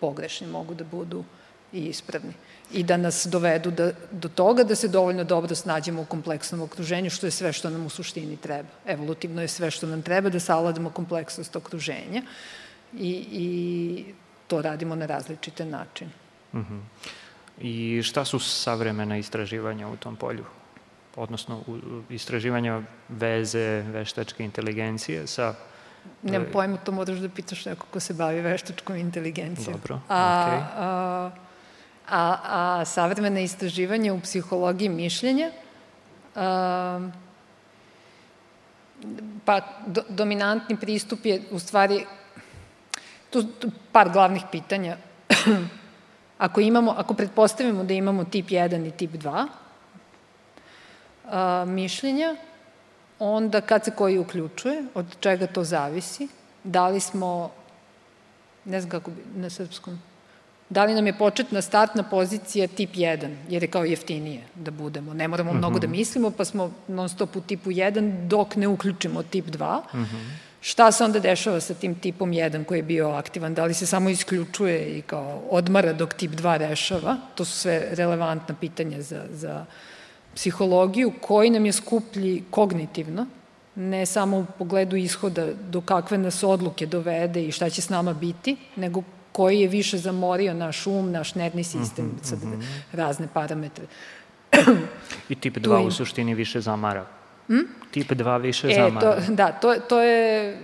pogrešni, mogu da budu i ispravni. I da nas dovedu da, do toga da se dovoljno dobro snađemo u kompleksnom okruženju, što je sve što nam u suštini treba. Evolutivno je sve što nam treba da savladamo kompleksnost okruženja i, i to radimo na različite načine. Uh mhm. -huh. I šta su savremena istraživanja u tom polju? Odnosno, istraživanja veze veštačke inteligencije sa Nemam pojma, to moraš da pitaš neko ko se bavi veštačkom inteligencijom. Dobro, a, okay. a, a, a savremene istraživanja u psihologiji mišljenja a, pa do, dominantni pristup je u stvari tu, tu par glavnih pitanja. Ako, imamo, ako pretpostavimo da imamo tip 1 i tip 2 a, mišljenja, onda kad se koji uključuje, od čega to zavisi, da li smo, ne znam kako bi na srpskom, da li nam je početna startna pozicija tip 1, jer je kao jeftinije da budemo. Ne moramo mm -hmm. mnogo da mislimo, pa smo non stop u tipu 1 dok ne uključimo tip 2. Mm -hmm. Šta se onda dešava sa tim tipom 1 koji je bio aktivan? Da li se samo isključuje i kao odmara dok tip 2 rešava? To su sve relevantna pitanja za, za psihologiju. Koji nam je skuplji kognitivno? Ne samo u pogledu ishoda do kakve nas odluke dovede i šta će s nama biti, nego koji je više zamorio naš um, naš nervni sistem, mm -hmm, sad mm -hmm. razne parametre. I tip 2 u suštini više zamara Hm? Tip 2 više e, zamara. To, da, to, to je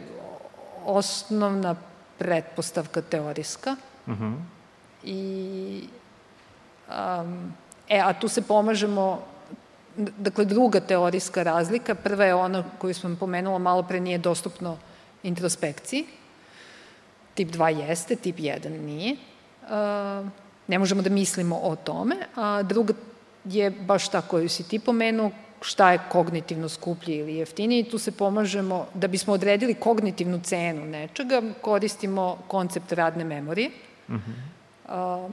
osnovna pretpostavka teorijska. Mhm. -huh. I, um, e, a tu se pomažemo, dakle, druga teorijska razlika, prva je ona koju sam pomenula malo pre, nije dostupno introspekciji. Tip 2 jeste, tip 1 nije. Uh, ne možemo da mislimo o tome, a druga je baš ta koju si ti pomenuo, šta je kognitivno skuplji ili jeftiniji, tu se pomažemo, da bismo odredili kognitivnu cenu nečega, koristimo koncept radne memorije. Uh -huh. uh,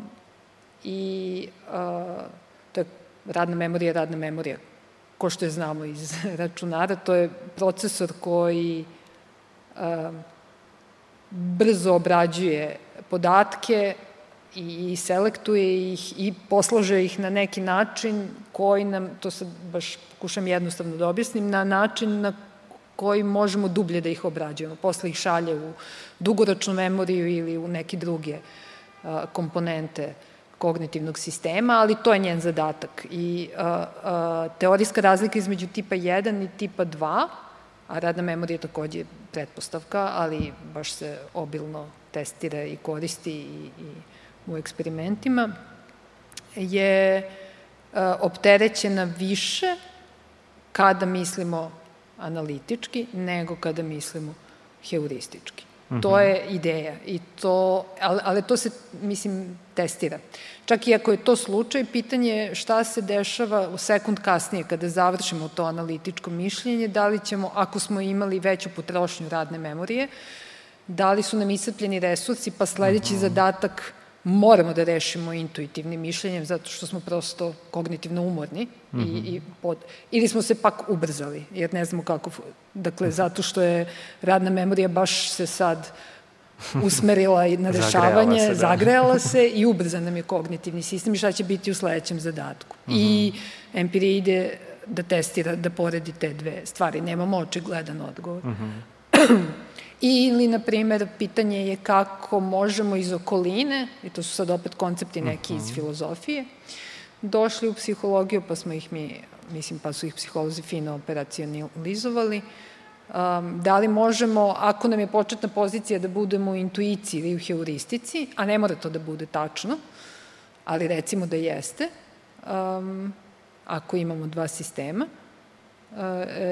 I uh, to je radna memorija, radna memorija, ko što je znamo iz računara, to je procesor koji brzo obrađuje podatke, i selektuje ih i poslaže ih na neki način koji nam, to sad baš pokušam jednostavno da objasnim, na način na koji možemo dublje da ih obrađujemo. Posle ih šalje u dugoročnu memoriju ili u neke druge a, komponente kognitivnog sistema, ali to je njen zadatak. I a, a, teorijska razlika između tipa 1 i tipa 2, a radna memorija je takođe pretpostavka, ali baš se obilno testira i koristi i, i u eksperimentima, je e, opterećena više kada mislimo analitički nego kada mislimo heuristički. To mhm. je ideja i to, ali, ali to se, mislim, testira. Čak i ako je to slučaj, pitanje je šta se dešava u sekund kasnije kada završimo to analitičko mišljenje, da li ćemo, ako smo imali veću potrošnju radne memorije, da li su nam iscrpljeni resursi, pa sledeći mm -hmm. zadatak moramo da rešimo intuitivnim mišljenjem zato što smo prosto kognitivno umorni mm -hmm. i, mhm. i pod, ili smo se pak ubrzali jer ne znamo kako dakle mhm. zato što je radna memorija baš se sad usmerila na rešavanje, zagrejala se, da. zagrejala se i ubrzan nam je kognitivni sistem i šta će biti u sledećem zadatku. Mm -hmm. I empirija ide da testira, da poredi te dve stvari. Nemamo očigledan odgovor. Mm -hmm. Ili, na primer, pitanje je kako možemo iz okoline, i to su sad opet koncepti neki iz mhm. filozofije, došli u psihologiju, pa smo ih mi, mislim, pa su ih psiholozi fino operacionalizovali, um, da li možemo, ako nam je početna pozicija da budemo u intuiciji ili u heuristici, a ne mora to da bude tačno, ali recimo da jeste, um, ako imamo dva sistema, uh,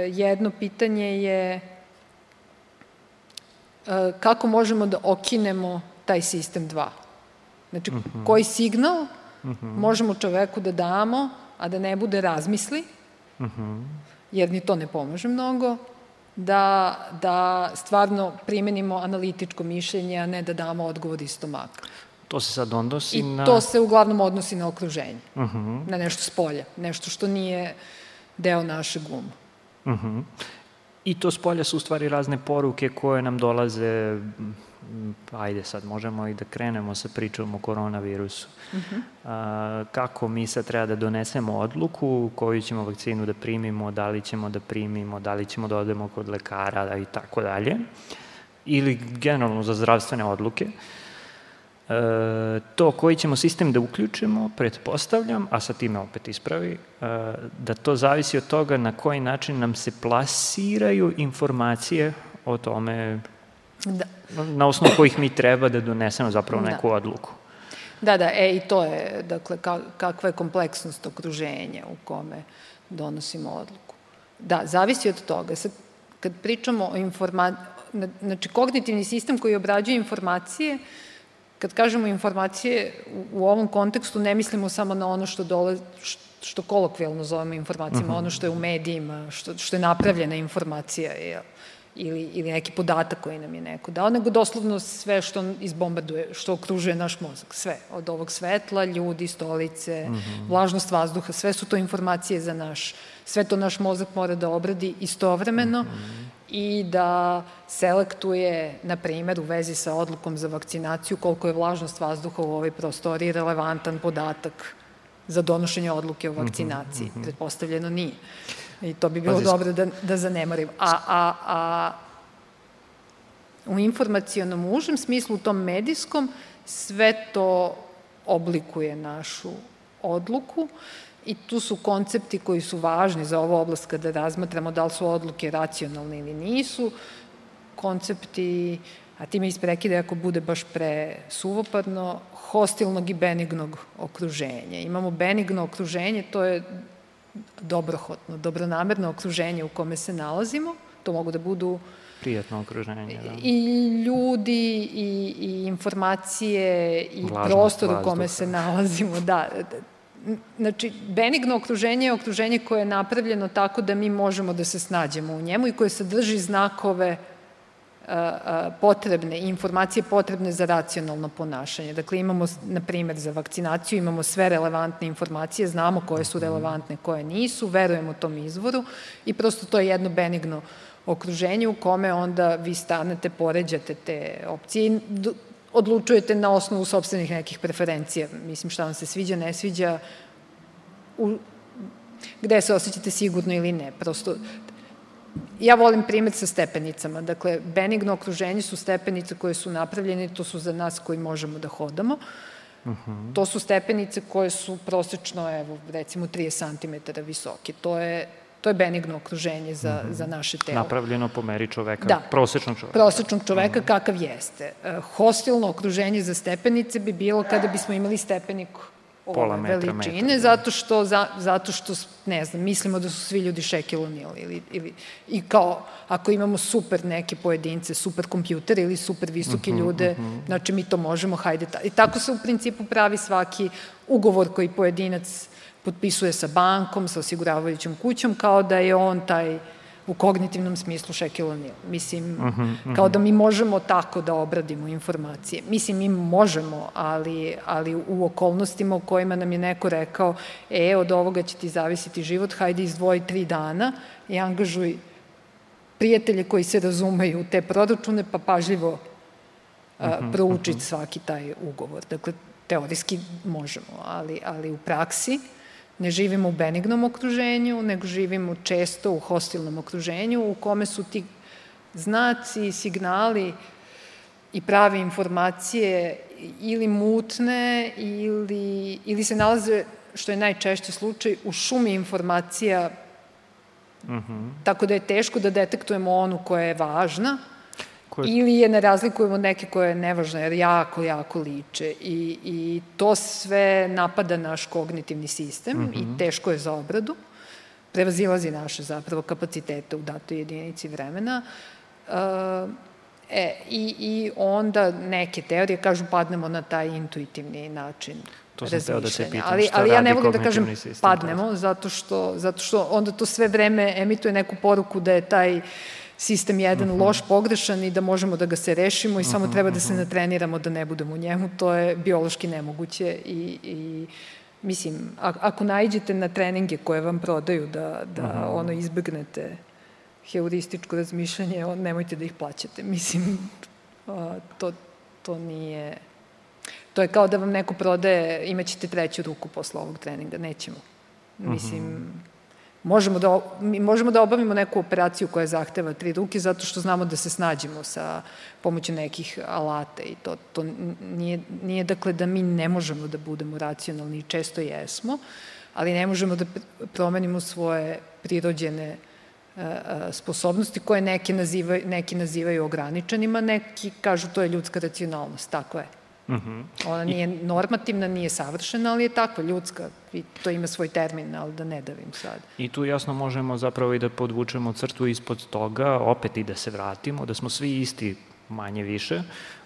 jedno pitanje je kako možemo da okinemo taj sistem 2. Znači, uh mhm. -huh. koji signal uh mhm. -huh. možemo čoveku da damo, a da ne bude razmisli, uh mhm. -huh. jer ni to ne pomaže mnogo, da, da stvarno primenimo analitičko mišljenje, a ne da damo odgovor iz stomaka. To se sad odnosi I na... I to se uglavnom odnosi na okruženje, uh -huh. na nešto s polja, nešto što nije deo našeg uma. Uh -huh. I to s polja su u stvari razne poruke koje nam dolaze ajde sad možemo i da krenemo sa pričom o koronavirusu. Uh -huh. a, kako mi sad treba da donesemo odluku, koju ćemo vakcinu da primimo, da li ćemo da primimo, da li ćemo da odemo kod lekara i tako dalje. Ili generalno za zdravstvene odluke. E, to koji ćemo sistem da uključimo, pretpostavljam, a sa time opet ispravi, e, da to zavisi od toga na koji način nam se plasiraju informacije o tome da. na osnovu kojih mi treba da donesemo zapravo da. neku da. odluku. Da, da, e, i to je, dakle, ka, kakva je kompleksnost okruženja u kome donosimo odluku. Da, zavisi od toga. Sad, kad pričamo o informaciji, znači, kognitivni sistem koji obrađuje informacije, kad kažemo informacije u, u ovom kontekstu ne mislimo samo na ono što dole, što kolokvijalno zovemo informacijama, uh mhm. -huh. ono što je u medijima, što, što je napravljena informacija, je, ili, ili neki podatak koji nam je neko dao, nego doslovno sve što izbombarduje, što okružuje naš mozak, sve. Od ovog svetla, ljudi, stolice, mm -hmm. vlažnost vazduha, sve su to informacije za naš, sve to naš mozak mora da obradi istovremeno mm -hmm. I da selektuje, na primer, u vezi sa odlukom za vakcinaciju, koliko je vlažnost vazduha u ovoj prostoriji relevantan podatak za donošenje odluke o mhm, vakcinaciji. Mm -hmm. Pretpostavljeno nije. I to bi bilo Pazi. dobro da, da zanemarim. A, a, a u informacijonom užem smislu, u tom medijskom, sve to oblikuje našu odluku i tu su koncepti koji su važni za ovu oblast kada razmatramo da li su odluke racionalne ili nisu. Koncepti, a ti me isprekide ako bude baš pre suvopadno, hostilnog i benignog okruženja. Imamo benigno okruženje, to je dobrohotno, dobronamerno okruženje u kome se nalazimo. To mogu da budu prijatno okruženje, da. I ljudi, i, i informacije, i Vlažnost, prostor u kome se nalazimo, da. Znači, benigno okruženje je okruženje koje je napravljeno tako da mi možemo da se snađemo u njemu i koje sadrži znakove potrebne, informacije potrebne za racionalno ponašanje. Dakle, imamo, na primer, za vakcinaciju imamo sve relevantne informacije, znamo koje su relevantne, koje nisu, verujemo tom izvoru i prosto to je jedno benigno okruženje u kome onda vi stanete, poređate te opcije i odlučujete na osnovu sobstvenih nekih preferencija. Mislim, šta vam se sviđa, ne sviđa, u, gde se osjećate sigurno ili ne. Prosto ja volim primet sa stepenicama. Dakle, benigno okruženje su stepenice koje su napravljene, to su za nas koji možemo da hodamo. Uh -huh. To su stepenice koje su prosečno, evo, recimo 30 cm visoke. To je To je benigno okruženje za, mhm. -huh. za naše telo. Napravljeno po meri čoveka, da. prosečnog čoveka. Prosečnog čoveka mhm. -huh. kakav jeste. Hostilno okruženje za stepenice bi bilo kada bismo imali stepenik pola metra, veličine, metra, da. zato što, za, zato što, ne znam, mislimo da su svi ljudi šekilonil ili, ili, i kao, ako imamo super neke pojedince, super kompjuter ili super visoke uh mhm, -huh, ljude, uh -huh. znači mi to možemo, hajde. Ta, I tako se u principu pravi svaki ugovor koji pojedinac potpisuje sa bankom, sa osiguravajućom kućom, kao da je on taj u kognitivnom smislu Shaquille O'Neal. Mislim, uh -huh, uh -huh. kao da mi možemo tako da obradimo informacije. Mislim, mi možemo, ali, ali u okolnostima u kojima nam je neko rekao, e, od ovoga će ti zavisiti život, hajde izdvoji tri dana i angažuj prijatelje koji se razumeju u te proračune, pa pažljivo uh, -huh, proučiti uh -huh. svaki taj ugovor. Dakle, teorijski možemo, ali, ali u praksi ne živimo u benignom okruženju, nego živimo često u hostilnom okruženju u kome su ti znaci, signali i prave informacije ili mutne ili, ili se nalaze, što je najčešći slučaj, u šumi informacija Mm -hmm. Tako da je teško da detektujemo onu koja je važna, koje... ili je ne razlikujemo neke koje je nevažna, jer jako, jako liče. I, I to sve napada naš kognitivni sistem mm -hmm. i mhm. teško je za obradu. Prevazilazi naše zapravo kapacitete u datoj jedinici vremena. Uh, e, i, I onda neke teorije kažu padnemo na taj intuitivni način To sam teo da te pitam, ali, ali ja ne volim da kažem sistem, padnemo, zato što, zato što onda to sve vreme emituje neku poruku da je taj uh, sistem jedan uh mhm. -huh. loš, pogrešan i da možemo da ga se rešimo i uh -huh, samo mhm, treba da se mhm. natreniramo da ne budemo u njemu, to je biološki nemoguće i, i mislim, ako najđete na treninge koje vam prodaju da, da ono izbegnete heurističko razmišljanje, nemojte da ih plaćate. Mislim, to, to nije... To je kao da vam neko prodaje, imaćete treću ruku posle ovog treninga, nećemo. Mislim, možemo da, mi možemo da obavimo neku operaciju koja zahteva tri ruke zato što znamo da se snađemo sa pomoću nekih alata i to, to nije, nije dakle da mi ne možemo da budemo racionalni i često jesmo, ali ne možemo da promenimo svoje prirođene uh, sposobnosti koje neki nazivaju, neki nazivaju ograničenima, neki kažu to je ljudska racionalnost, tako je. Uh mhm. -huh. Ona nije normativna, nije savršena, ali je takva, ljudska. I to ima svoj termin, ali da ne davim sad. I tu jasno možemo zapravo i da podvučemo crtu ispod toga, opet i da se vratimo, da smo svi isti manje više,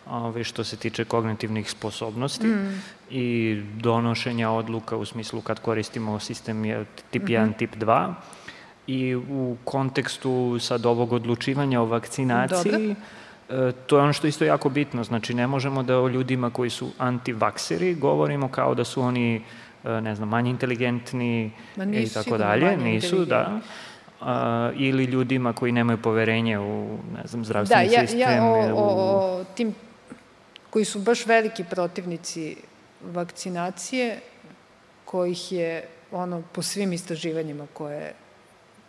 ove, što se tiče kognitivnih sposobnosti mm. i donošenja odluka u smislu kad koristimo sistem tip 1, mm -hmm. tip 2 i u kontekstu sad ovog odlučivanja o vakcinaciji Dobro to je ono što isto jako bitno, znači ne možemo da o ljudima koji su antivakseri govorimo kao da su oni, e, ne znam, manje inteligentni i tako dalje, nisu, da. Uh, ili ljudima koji nemaju poverenje u, ne znam, zdravstveni da, ja, sistem. Ja, o, o, o tim koji su baš veliki protivnici vakcinacije, kojih je ono po svim istraživanjima koje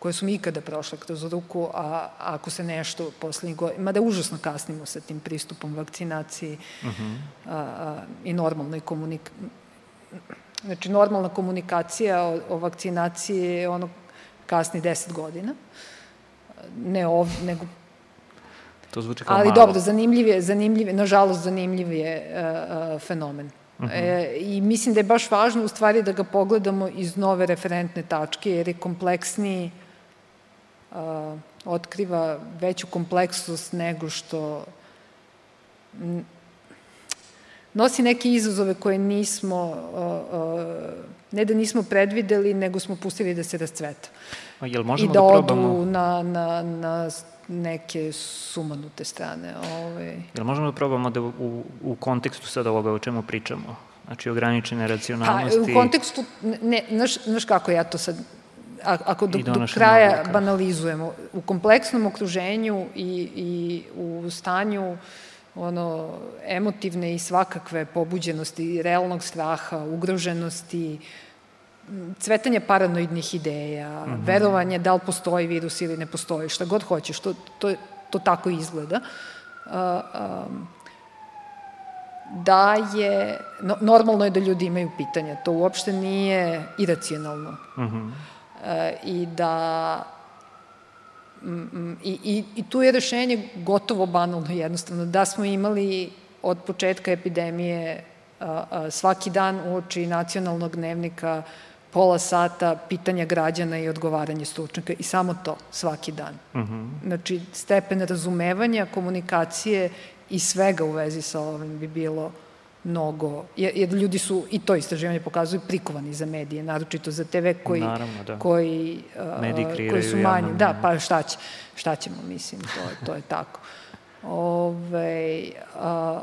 koje su mi ikada prošle kroz ruku, a ako se nešto poslednjih godina, mada užasno kasnimo sa tim pristupom vakcinaciji uh mhm. -huh. a, a, i normalnoj komunikaciji. Znači, normalna komunikacija o, o vakcinaciji je ono kasni 10 godina. Ne ov, nego To zvuči kao Ali malo. dobro, zanimljiv je, zanimljiv je, nažalost, zanimljiv je uh, uh, fenomen. Uh -huh. e, I mislim da je baš važno u stvari da ga pogledamo iz nove referentne tačke, jer je kompleksniji a, otkriva veću kompleksnost nego što nosi neke izazove koje nismo, ne da nismo predvideli, nego smo pustili da se rascveta. A jel možemo I da, da odu na, na, na neke sumanute strane. Ove. Ovaj. Jel možemo da probamo da u, u kontekstu sada ovoga o čemu pričamo? Znači, ograničene racionalnosti... Pa, u kontekstu, ne, znaš, znaš kako ja to sad ako do, do kraja odluka. banalizujemo, u kompleksnom okruženju i, i u stanju ono, emotivne i svakakve pobuđenosti, realnog straha, ugroženosti, cvetanje paranoidnih ideja, mm -hmm. verovanje da li postoji virus ili ne postoji, šta god hoćeš, to, to, to tako izgleda. Uh, um, da je, no, normalno je da ljudi imaju pitanja, to uopšte nije iracionalno. Mm -hmm i da i, i, i tu je rešenje gotovo banalno jednostavno. Da smo imali od početka epidemije svaki dan u oči nacionalnog dnevnika pola sata pitanja građana i odgovaranje stručnjaka i samo to svaki dan. Uh mhm. -huh. Znači, stepen razumevanja, komunikacije i svega u vezi sa ovim bi bilo mnogo, jer, jer ljudi su, i to istraživanje pokazuju, prikovani za medije, naročito za TV koji, Naravno, da. koji, uh, koji su manji. Da, pa šta, će, šta ćemo, mislim, to, to je tako. Ove, a,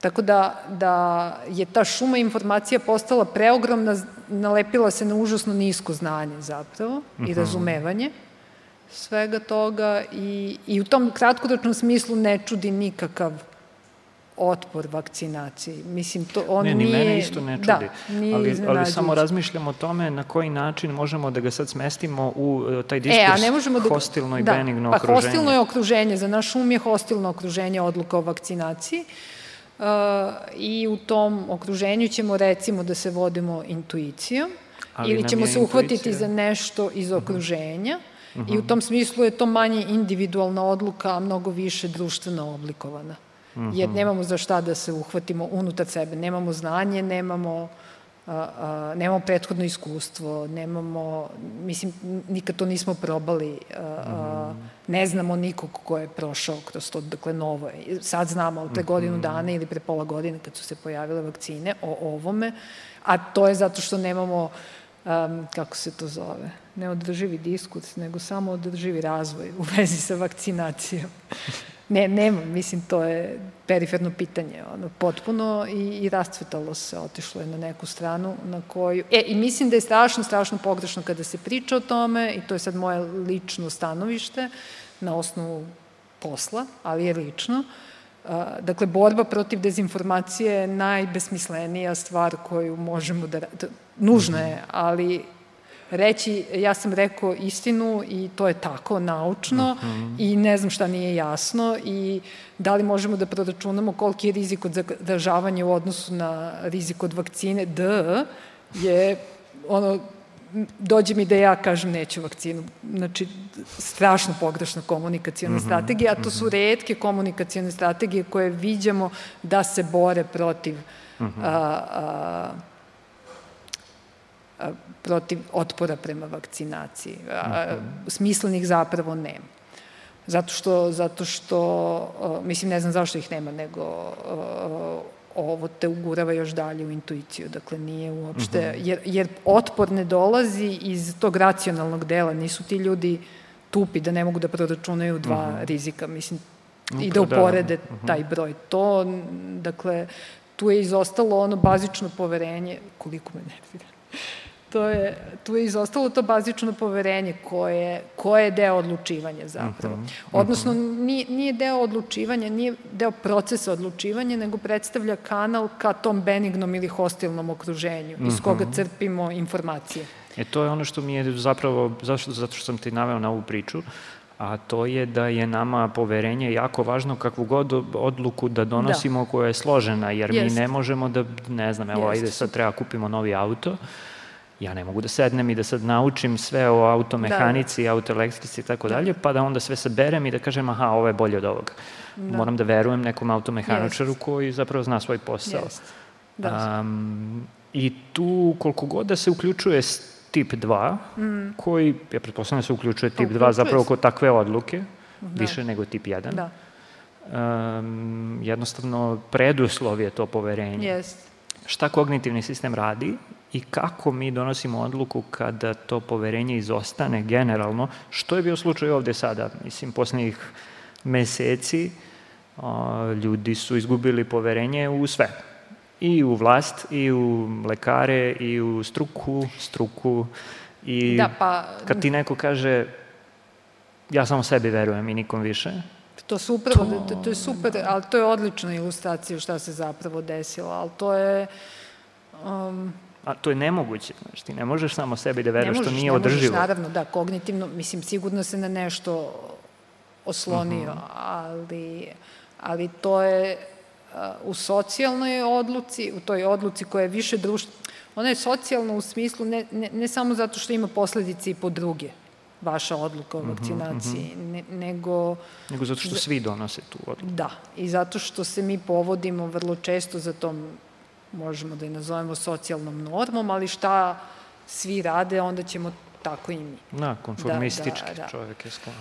tako da, da je ta šuma informacija postala preogromna, nalepila se na užasno nisko znanje zapravo uh -huh. i mhm. razumevanje svega toga i, i u tom kratkoročnom smislu ne čudi nikakav otpor vakcinaciji. Mislim, to on ne, ni nije... mene isto ne čudi. Da, nije ali, ali samo razmišljamo o tome na koji način možemo da ga sad smestimo u uh, taj diskurs e, a ne možemo da... hostilno i da, benigno pa, okruženje. Hostilno je okruženje. Za naš um je hostilno okruženje odluka o vakcinaciji. Uh, I u tom okruženju ćemo recimo da se vodimo intuicijom ali ili ćemo se uhvatiti intuicija. za nešto iz mhm. okruženja. Uh -huh. I u tom smislu je to manje individualna odluka, a mnogo više društveno oblikovana jer nemamo za šta da se uhvatimo unutar sebe. Nemamo znanje, nemamo, a, a, nemamo prethodno iskustvo, nemamo, mislim, nikad to nismo probali, a, a, ne znamo nikog ko je prošao kroz to, dakle, novo je. Sad znamo, ali pre mhm. godinu dana ili pre pola godine kad su se pojavile vakcine o ovome, a to je zato što nemamo um, kako se to zove, ne održivi diskurs, nego samo održivi razvoj u vezi sa vakcinacijom. Ne, nema, mislim, to je periferno pitanje, ono, potpuno i, i rascvetalo se, otišlo je na neku stranu na koju... E, i mislim da je strašno, strašno pogrešno kada se priča o tome, i to je sad moje lično stanovište, na osnovu posla, ali je lično, dakle, borba protiv dezinformacije je najbesmislenija stvar koju možemo da... Nužna je, ali reći ja sam rekao istinu i to je tako naučno mm -hmm. i ne znam šta nije jasno i da li možemo da proračunamo koliki je rizik od zaražavanja u odnosu na rizik od vakcine D je ono dođe mi da ja kažem neću vakcinu. Znači, strašno pogrešna komunikacijona mm -hmm, strategija, a to su mhm. redke komunikacijone strategije koje viđamo da se bore protiv mm -hmm. a, a, protiv otpora prema vakcinaciji. A, -hmm. Smislenih zapravo nema. Zato što, zato što, mislim, ne znam zašto ih nema, nego ovo te ugurava još dalje u intuiciju, dakle nije uopšte, -hmm. jer, jer otpor ne dolazi iz tog racionalnog dela, nisu ti ljudi tupi da ne mogu da proračunaju dva mm -hmm. rizika, mislim, i da, da uporede da. Mm -hmm. taj broj. To, dakle, tu je izostalo ono bazično poverenje, koliko me nervira, to je, tu je izostalo to bazično poverenje koje, koje je deo odlučivanja zapravo. Mm -hmm. Odnosno, nije, nije deo odlučivanja, nije deo procesa odlučivanja, nego predstavlja kanal ka tom benignom ili hostilnom okruženju, iz koga mhm. crpimo informacije. E to je ono što mi je zapravo, zašto, zato što sam ti naveo na ovu priču, a to je da je nama poverenje jako važno kakvu god odluku da donosimo da. koja je složena, jer Jest. mi ne možemo da, ne znam, evo, Jest. ajde sad treba kupimo novi auto, ja ne mogu da sednem i da sad naučim sve o automehanici, da. autoelektrici i tako dalje, pa da onda sve saberem i da kažem aha, ovo je bolje od ovoga. Da. Moram da verujem nekom automehaničaru Jest. koji zapravo zna svoj posao. Jest. Da. Um, I tu koliko god da se uključuje tip 2, mm. koji, ja pretpostavljam da se uključuje tip 2 zapravo kod takve odluke, da. više nego tip 1. Da. Um, jednostavno preduslov je to poverenje. Jest. Šta kognitivni sistem radi i kako mi donosimo odluku kada to poverenje izostane generalno, što je bio slučaj ovde sada, mislim, poslednjih meseci o, ljudi su izgubili poverenje u sve. I u vlast, i u lekare, i u struku, struku. I da, pa... kad ti neko kaže ja samo sebi verujem i nikom više, To su upravo, to, to je super, ali to je odlična ilustracija šta se zapravo desilo, ali to je... Um, A to je nemoguće, znači ti ne možeš samo sebi da veruješ, što nije održivo. Ne možeš, naravno, da, kognitivno, mislim, sigurno se na nešto oslonio, uh mhm. -huh. ali, ali to je uh, u socijalnoj odluci, u toj odluci koja je više društva, ona je socijalna u smislu ne, ne, ne samo zato što ima posledice i po druge, vaša odluka o mhm, vakcinaciji, uh -huh. ne, nego... Nego zato što svi donose tu odluku. Da, i zato što se mi povodimo vrlo često za tom možemo da je nazovemo socijalnom normom, ali šta svi rade, onda ćemo tako i mi. Da, konformistički da, da, da. čovjek je sklon.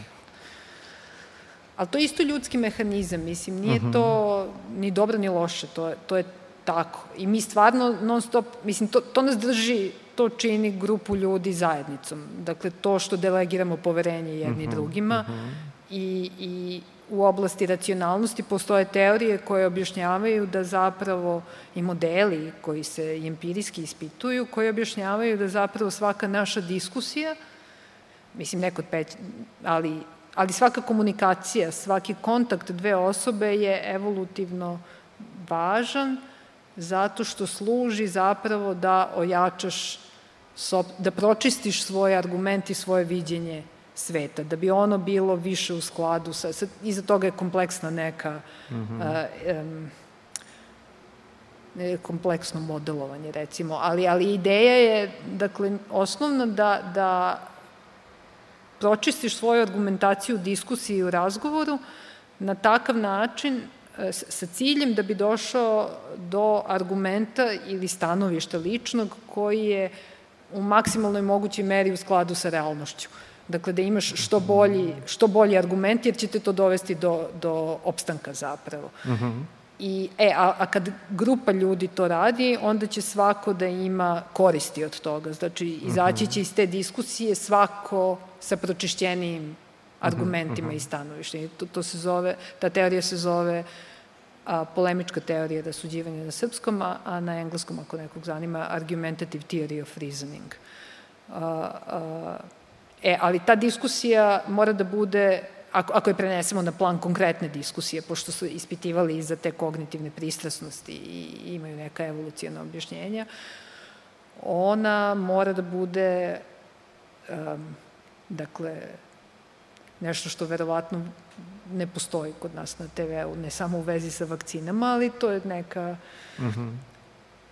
Ali to je isto ljudski mehanizam, mislim, nije uh mhm. -huh. to ni dobro ni loše, to je, to je tako. I mi stvarno non stop, mislim, to, to nas drži, to čini grupu ljudi zajednicom. Dakle, to što delegiramo poverenje jedni uh mhm, -huh, drugima uh mhm. -huh. i, i u oblasti racionalnosti postoje teorije koje objašnjavaju da zapravo i modeli koji se empirijski ispituju, koji objašnjavaju da zapravo svaka naša diskusija, mislim neko peć, ali, ali svaka komunikacija, svaki kontakt dve osobe je evolutivno važan zato što služi zapravo da ojačaš, da pročistiš svoj argument i svoje viđenje sveta, da bi ono bilo više u skladu sa, sa iza toga je kompleksna neka mm -hmm. uh, um, kompleksno modelovanje recimo, ali, ali ideja je dakle osnovna da, da pročistiš svoju argumentaciju u diskusiji i u razgovoru na takav način e, sa ciljem da bi došao do argumenta ili stanovišta ličnog koji je u maksimalnoj mogućoj meri u skladu sa realnošću. Uh, Dakle, da imaš što bolji, što bolji argument, jer će te to dovesti do, do opstanka zapravo. Uh. -huh. I, e, a, a kad grupa ljudi to radi, onda će svako da ima koristi od toga. Znači, izaći će iz te diskusije svako sa pročišćenijim argumentima uh -huh. i stanovištima. To, to se zove, ta teorija se zove a, polemička teorija rasuđivanja na srpskom, a, a na engleskom, ako nekog zanima, argumentative theory of reasoning. A, a, E, ali ta diskusija mora da bude ako, ako je prenesemo na plan konkretne diskusije, pošto su ispitivali i za te kognitivne pristrasnosti i imaju neka evolucijana objašnjenja, ona mora da bude um, dakle nešto što verovatno ne postoji kod nas na TV-u, ne samo u vezi sa vakcinama, ali to je neka mm -hmm.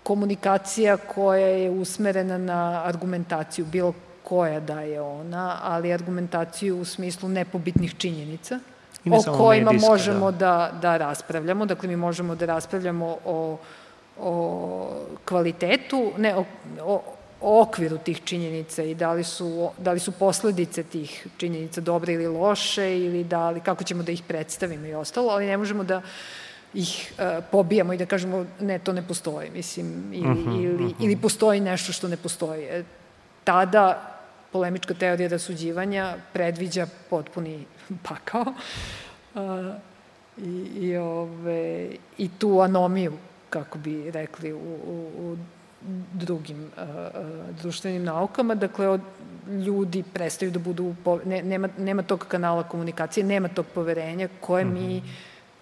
komunikacija koja je usmerena na argumentaciju, bilo koja da je ona, ali argumentaciju u smislu nepobitnih činjenica o kojima medijska, možemo da. da, da raspravljamo. Dakle, mi možemo da raspravljamo o, o kvalitetu, ne, o, o, o okviru tih činjenica i da li su, da li su posledice tih činjenica dobre ili loše ili da li, kako ćemo da ih predstavimo i ostalo, ali ne možemo da ih uh, pobijamo i da kažemo ne, to ne postoji, mislim, ili, uh mhm, -huh, ili, uh mhm. -huh. ili postoji nešto što ne postoji. E, tada polemička teorija rasuđivanja predviđa potpuni pakao uh, i, i, ove, i tu anomiju, kako bi rekli, u, u, u drugim uh, uh, društvenim naukama, dakle od ljudi prestaju da budu, ne, nema, nema tog kanala komunikacije, nema tog poverenja koje mm -hmm. mi mhm.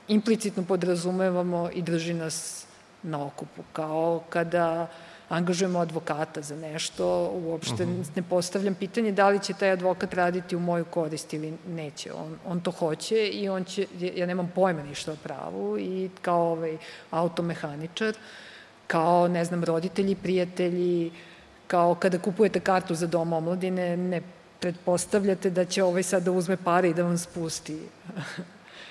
implicitno podrazumevamo i drži nas na okupu, kao kada angažujemo advokata za nešto, uopšte uh mhm. -huh. ne postavljam pitanje da li će taj advokat raditi u moju korist ili neće. On, on to hoće i on će, ja nemam pojma ništa o pravu i kao ovaj automehaničar kao, ne znam, roditelji, prijatelji, kao kada kupujete kartu za dom omladine, ne pretpostavljate da će ovaj sad da uzme pare i da vam spusti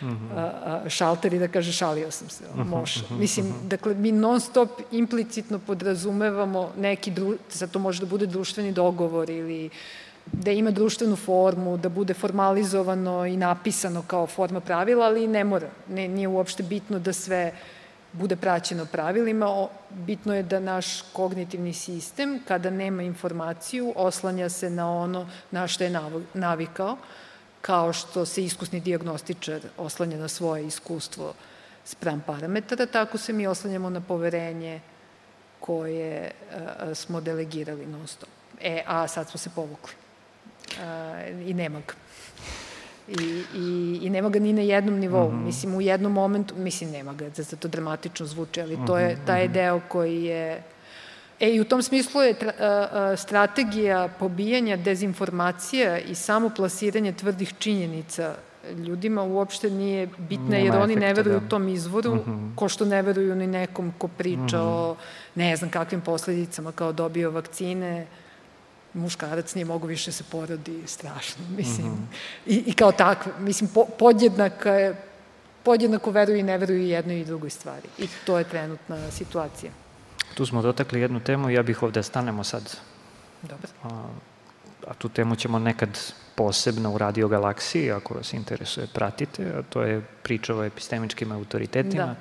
mm -hmm. a, šalter i da kaže šalio sam se, mhm, može. Mhm, Mislim, dakle, mi non stop implicitno podrazumevamo neki, dru, sad to može da bude društveni dogovor ili da ima društvenu formu, da bude formalizovano i napisano kao forma pravila, ali ne mora. Ne, nije uopšte bitno da sve bude praćeno pravilima. Bitno je da naš kognitivni sistem, kada nema informaciju, oslanja se na ono na što je navikao, kao što se iskusni diagnostičar oslanja na svoje iskustvo spram parametara, tako se mi oslanjamo na poverenje koje a, smo delegirali non stop. E, a sad smo se povukli. A, I nema ga. I, i, i nema ga ni na jednom nivou. Mm -hmm. Mislim, u jednom momentu, mislim, nema ga, da to dramatično zvuči, ali to je mhm, taj -hmm. deo koji je... E, i u tom smislu je tra, a, a, strategija pobijanja dezinformacija i samo plasiranje tvrdih činjenica ljudima uopšte nije bitna, Nema jer oni efekta, ne veruju da. tom izvoru, mm -hmm. ko što ne veruju ni nekom ko priča mm -hmm. o ne znam kakvim posledicama, kao dobio vakcine, muškarac nije mogu više se porodi strašno, mislim. Mm -hmm. I, I kao takve, mislim, po, podjednaka je, podjednako veruju i ne veruju jednoj i drugoj stvari. I to je trenutna situacija. Tu smo dotakli jednu temu i ja bih ovde stanemo sad. Dobro. A, a tu temu ćemo nekad posebno u Radio Galaksiji, ako vas interesuje, pratite, a to je priča o epistemičkim autoritetima. Da.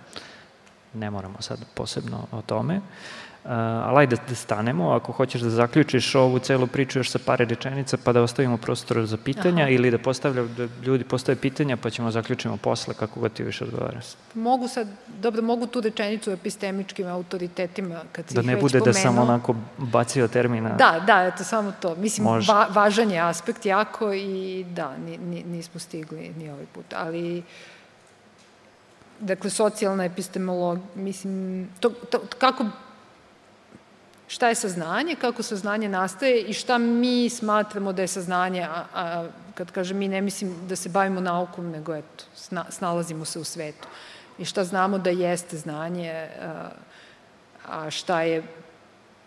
Ne moramo sad posebno o tome. Ali ajde da stanemo, ako hoćeš da zaključiš ovu celu priču još sa pare rečenica, pa da ostavimo prostor za pitanja Aha. ili da postavlja, da ljudi postave pitanja, pa ćemo zaključimo posle, kako god ti više odgovara. Mogu sad, dobro, mogu tu rečenicu o epistemičkim autoritetima, kad si Da ne bude da samo onako bacio termina. Da, da, eto, samo to. Mislim, va, važan je aspekt jako i da, ni, ni, nismo stigli ni ovaj put, ali dakle, socijalna epistemologija, mislim, to, to, kako šta je saznanje, kako saznanje nastaje i šta mi smatramo da je saznanje, a, a kad kažem mi ne mislim da se bavimo naukom, nego eto, sna, snalazimo se u svetu. I šta znamo da jeste znanje, a, a šta je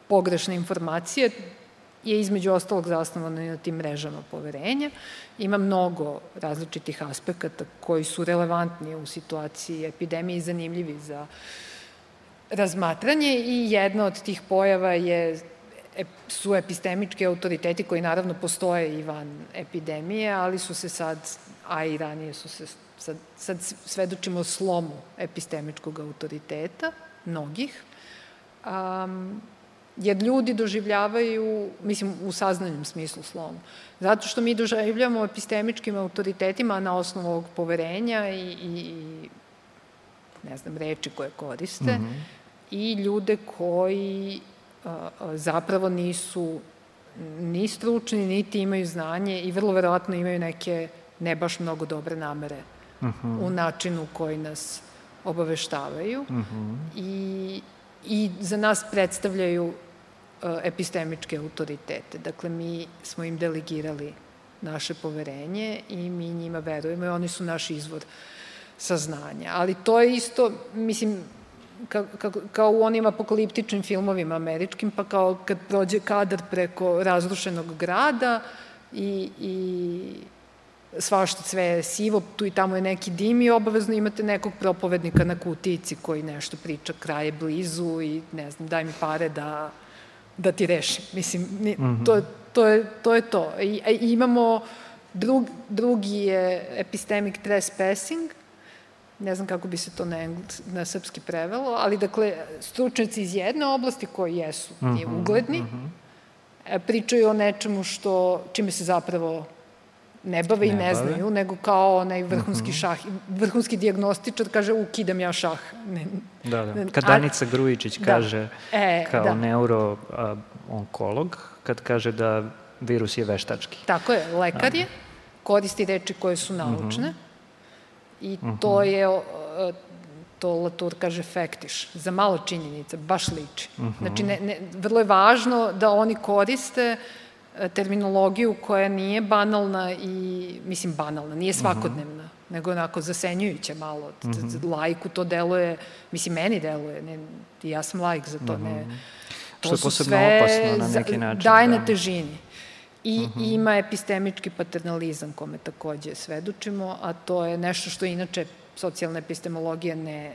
pogrešna informacija, je između ostalog zasnovano i na tim mrežama poverenja. Ima mnogo različitih aspekata koji su relevantni u situaciji epidemije i zanimljivi za uh, razmatranje i jedna od tih pojava je su epistemički autoriteti koji naravno postoje i van epidemije, ali su se sad, a i ranije su se, sad, sad svedočimo slomu epistemičkog autoriteta, mnogih, um, jer ljudi doživljavaju, mislim, u saznanjem smislu slomu, zato što mi doživljavamo epistemičkim autoritetima na osnovu ovog poverenja i, i, i ne znam, reči koje koriste, mm -hmm i ljude koji zapravo nisu ni stručni, niti imaju znanje i vrlo verovatno imaju neke ne baš mnogo dobre namere uh -huh. u načinu koji nas obaveštavaju uh -huh. i, i za nas predstavljaju uh, epistemičke autoritete. Dakle, mi smo im delegirali naše poverenje i mi njima verujemo i oni su naš izvor saznanja. Ali to je isto, mislim, ka, ka, kao u onim apokaliptičnim filmovima američkim, pa kao kad prođe kadar preko razrušenog grada i, i svašta sve je sivo, tu i tamo je neki dim i obavezno imate nekog propovednika na kutici koji nešto priča, kraj je blizu i ne znam, daj mi pare da, da ti rešim. Mislim, ni, mm -hmm. to, to, je, to je to. I, i imamo, drug, drugi je epistemic trespassing, ne znam kako bi se to na, engles, na srpski prevelo, ali dakle, stručnjaci iz jedne oblasti koji jesu uh -huh, ugledni, uh -huh. pričaju o nečemu što, čime se zapravo ne bave ne i ne bave. znaju, nego kao onaj vrhunski uh -huh. šah, vrhunski diagnostičar kaže ukidam ja šah. Ne, da, da. Kad Danica Grujičić da. kaže e, kao da. neuroonkolog, kad kaže da virus je veštački. Tako je, lekar je, koristi reči koje su naučne, uh -huh I uh -huh. to je, to Latour kaže fektiš, za malo činjenica, baš liči. Uh -huh. Znači, ne, ne, vrlo je važno da oni koriste e, terminologiju koja nije banalna i, mislim, banalna, nije svakodnevna, uh -huh. nego onako zasenjujuća malo. Uh -huh. Lajku to deluje, mislim, meni deluje, ne, ja sam lajk za to, uh -huh. ne. To Što je posebno opasno na neki način. Daje da. na težini. I uh -huh. ima epistemički paternalizam kome takođe svedočimo, a to je nešto što inače socijalna epistemologija ne,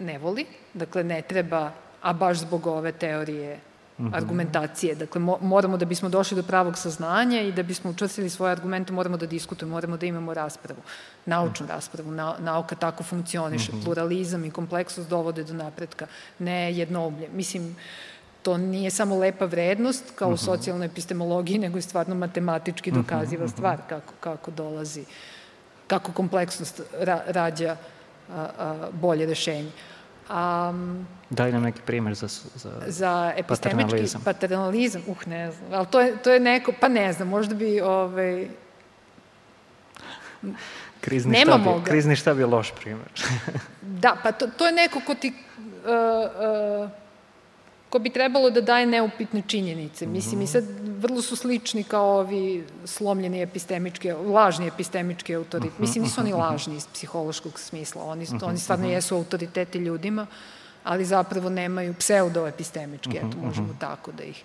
ne voli. Dakle, ne treba, a baš zbog ove teorije uh -huh. argumentacije. Dakle, mo moramo da bismo došli do pravog saznanja i da bismo učvrstili svoje argumente, moramo da diskutujemo, moramo da imamo raspravu, naučnu raspravu. Na, nauka tako funkcioniše. Uh -huh. Pluralizam i kompleksnost dovode do napretka, ne jednoumlje. Mislim, uh, to nije samo lepa vrednost kao u mhm. socijalnoj epistemologiji, nego je stvarno matematički mhm, dokaziva mhm. stvar kako, kako dolazi, kako kompleksnost ra, rađa a, a, bolje rešenje. Um, Daj nam neki primer za, za, za epistemički paternalizam. paternalizam. Uh, ne znam. Ali to je, to je neko, pa ne znam, možda bi ovaj, krizni, Nema štab je, krizni štab je loš primer. da, pa to, to je neko ko ti uh, uh, ko bi trebalo da daje neupitne činjenice. Mislim, i sad vrlo su slični kao ovi slomljeni epistemički, lažni epistemički autoritet. Mislim, nisu oni lažni iz psihološkog smisla, oni, oni stvarno jesu autoriteti ljudima, ali zapravo nemaju pseudoepistemički, eto, možemo tako da ih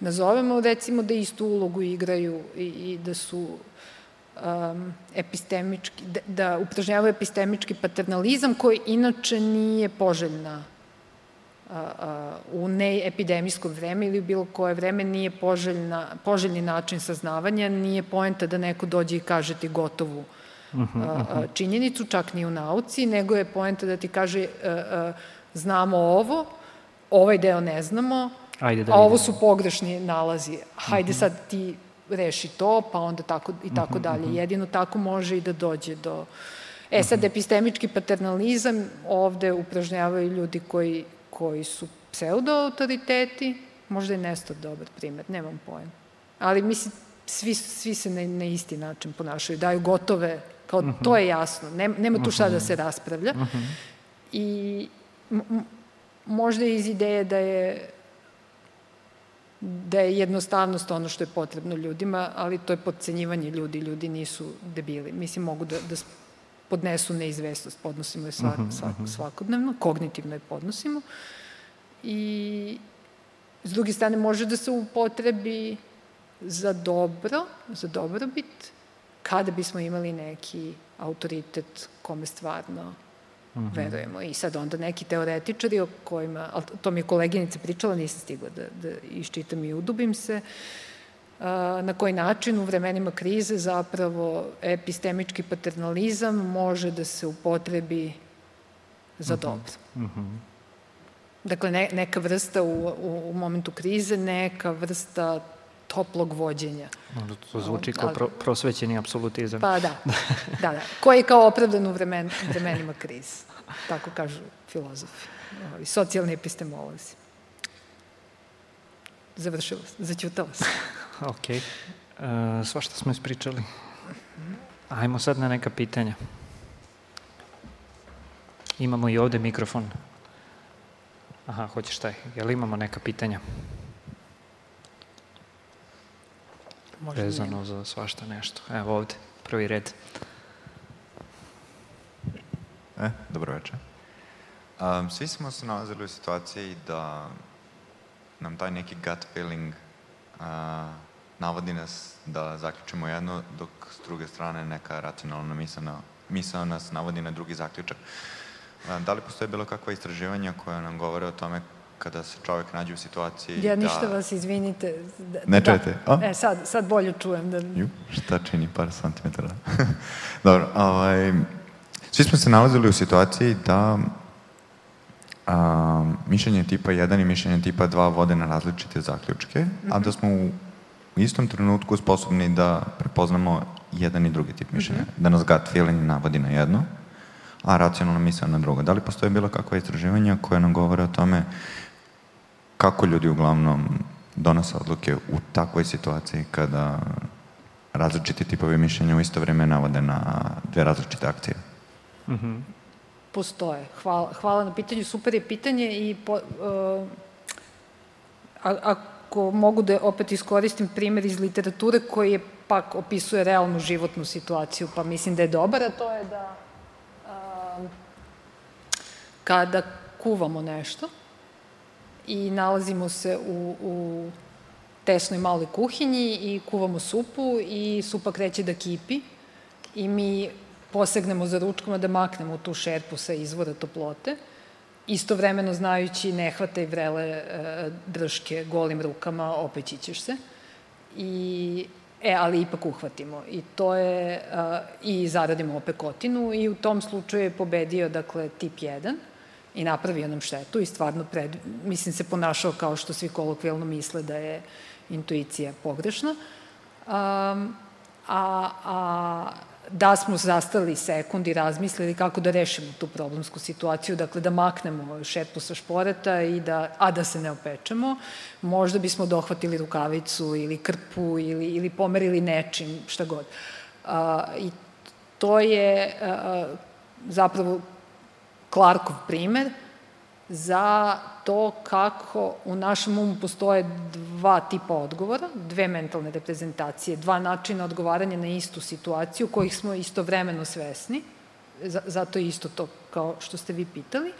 nazovemo. Recimo da istu ulogu igraju i, i da su um, epistemički, da, da upražnjavaju epistemički paternalizam koji inače nije poželjna u neepidemijsko vreme ili bilo koje vreme nije poželjna, poželjni način saznavanja, nije poenta da neko dođe i kaže ti gotovu uh -huh, uh činjenicu, čak ni u nauci, nego je poenta da ti kaže znamo ovo, ovaj deo ne znamo, Ajde da a ovo su pogrešni nalazi. Hajde uh -huh. sad ti reši to, pa onda tako i tako uh -huh, dalje. Jedino tako može i da dođe do... E sad, epistemički paternalizam ovde upražnjavaju ljudi koji koji su pseudo-autoriteti, možda je Nestor dobar primer, nemam pojma. Ali mislim, svi, svi se na, na isti način ponašaju, daju gotove, kao uh mhm. -huh. to je jasno, nema, nema tu šta da mhm. se raspravlja. Uh mhm. -huh. I možda je iz ideje da je da je jednostavnost ono što je potrebno ljudima, ali to je podcenjivanje ljudi, ljudi nisu debili. Mislim, mogu da, da podnesu neizvestnost, podnosimo je svak, mhm, svak, mhm. svakodnevno, kognitivno je podnosimo. I s druge strane može da se upotrebi za dobro, za dobrobit, kada bismo imali neki autoritet kome stvarno uh mhm. -huh. verujemo. I sad onda neki teoretičari o kojima, ali to mi je koleginica pričala, nisam stigla da, da iščitam i udubim se, uh, na koji način u vremenima krize zapravo epistemički paternalizam može da se upotrebi za mhm. dobro. Uh -huh. Dakle, ne, neka vrsta u, u, u momentu krize, neka vrsta toplog vođenja. To zvuči kao pro, prosvećeni apsolutizam. Pa da, da, da. Koji je kao opravdan u vremen, vremenima krize. Tako kažu filozofi i socijalni epistemolozi. Završilo se, začutalo se. Ok. Uh, svašta smo ispričali. Ajmo sad na neka pitanja. Imamo i ovde mikrofon. Aha, hoćeš taj. Jel imamo neka pitanja? Možda Vezano nema. za svašta nešto. Evo ovde, prvi red. E, dobro večer. Um, svi smo se nalazili u situaciji da nam taj neki gut feeling uh, navodi nas da zaključimo jedno, dok s druge strane neka racionalna misla, misla nas navodi na drugi zaključak. Da li postoje bilo kakva istraživanja koja nam govore o tome kada se čovjek nađe u situaciji ja da... ništa vas, izvinite. Da, ne čujete? A? E, sad, sad bolje čujem. Da... Ju, šta čini par santimetara? Dobro, ovaj, svi smo se nalazili u situaciji da a, mišljenje tipa 1 i mišljenje tipa 2 vode na različite zaključke, mm -hmm. a da smo u, u istom trenutku sposobni da prepoznamo jedan i drugi tip mišljenja. Mm -hmm. Da nas gut feeling navodi na jedno, a racionalna misla na drugo. Da li postoje bilo kakva istraživanja koje nam govore o tome kako ljudi uglavnom donose odluke u takvoj situaciji kada različiti tipovi mišljenja u isto vreme navode na dve različite akcije? Mm -hmm. Postoje. Hvala, hvala na pitanju. Super je pitanje i po, uh, a, ako mogu da opet iskoristim primer iz literature koji je pak opisuje realnu životnu situaciju, pa mislim da je dobar, a to je da kada kuvamo nešto i nalazimo se u, u tesnoj maloj kuhinji i kuvamo supu i supa kreće da kipi i mi posegnemo za ručkama da maknemo tu šerpu sa izvora toplote, istovremeno znajući ne hvataj vrele e, drške golim rukama, opećićeš se. I E, ali ipak uhvatimo. I to je, uh, i zaradimo opekotinu i u tom slučaju je pobedio, dakle, tip 1 i napravio nam štetu i stvarno, pred, mislim, se ponašao kao što svi kolokvijalno misle da je intuicija pogrešna. Um, a, a da smo zastali sekund i razmislili kako da rešimo tu problemsku situaciju, dakle da maknemo šerpu sa šporeta, i da, a da se ne opečemo, možda bismo dohvatili rukavicu ili krpu ili, ili pomerili nečim, šta god. A, I to je a, zapravo Clarkov primer, za to kako u našem umu postoje dva tipa odgovora, dve mentalne reprezentacije, dva načina odgovaranja na istu situaciju kojih smo istovremeno svesni, zato je isto to kao što ste vi pitali,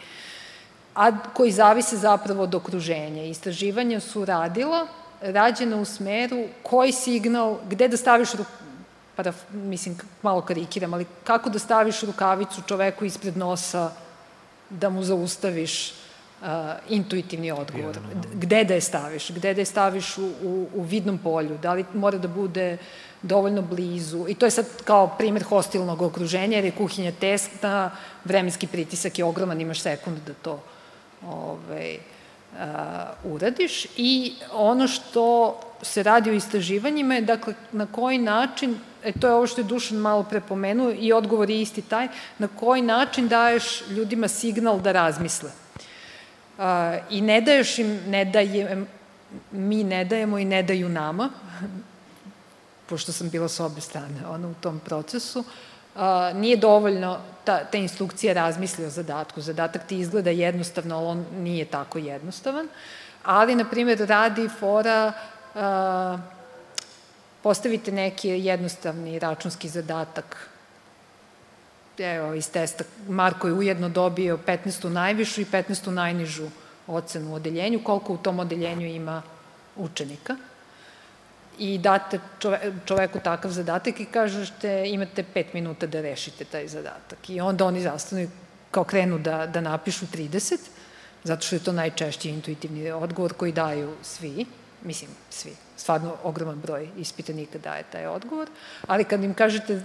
a koji zavise zapravo od okruženja. Istraživanja su radila, rađena u smeru koji signal, gde da staviš para, mislim, malo karikiram, ali kako da staviš rukavicu čoveku ispred nosa da mu zaustaviš uh, intuitivni odgovor. Gde da je staviš? Gde da je staviš u, u, u vidnom polju? Da li mora da bude dovoljno blizu? I to je sad kao primer hostilnog okruženja, jer je kuhinja tesna, vremenski pritisak je ogroman, imaš sekund da to ovaj, uh, uradiš. I ono što se radi o istraživanjima je, dakle, na koji način e, to je ovo što je Dušan malo prepomenuo i odgovor je isti taj, na koji način daješ ljudima signal da razmisle. A, I ne daješ im, ne daje, mi ne dajemo i ne daju nama, pošto sam bila s obe strane ono, u tom procesu, a, nije dovoljno ta, ta instrukcija razmisli o zadatku. Zadatak ti izgleda jednostavno, ali on nije tako jednostavan. Ali, na primjer, radi fora a, postavite neki jednostavni računski zadatak. Evo, iz testa Marko je ujedno dobio 15. najvišu i 15. najnižu ocenu u odeljenju, koliko u tom odeljenju ima učenika. I date čove, čoveku takav zadatak i kažete imate pet minuta da rešite taj zadatak. I onda oni zastanu kao krenu da, da napišu 30, zato što je to najčešći intuitivni odgovor koji daju svi, mislim svi, stvarno ogroman broj ispitanika daje taj odgovor, ali kad im kažete uh,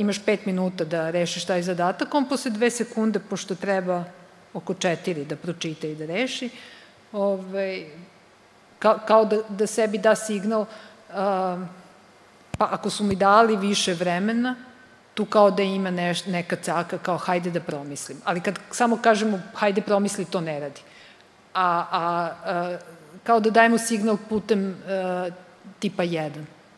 imaš pet minuta da rešiš taj zadatak, on posle dve sekunde, pošto treba oko četiri da pročita i da reši, ovaj, kao, kao da, da sebi da signal, uh, pa ako su mi dali više vremena, tu kao da ima neš, neka caka, kao hajde da promislim. Ali kad samo kažemo hajde promisli, to ne radi. A, a, a kao da dajemo signal putem uh, tipa 1.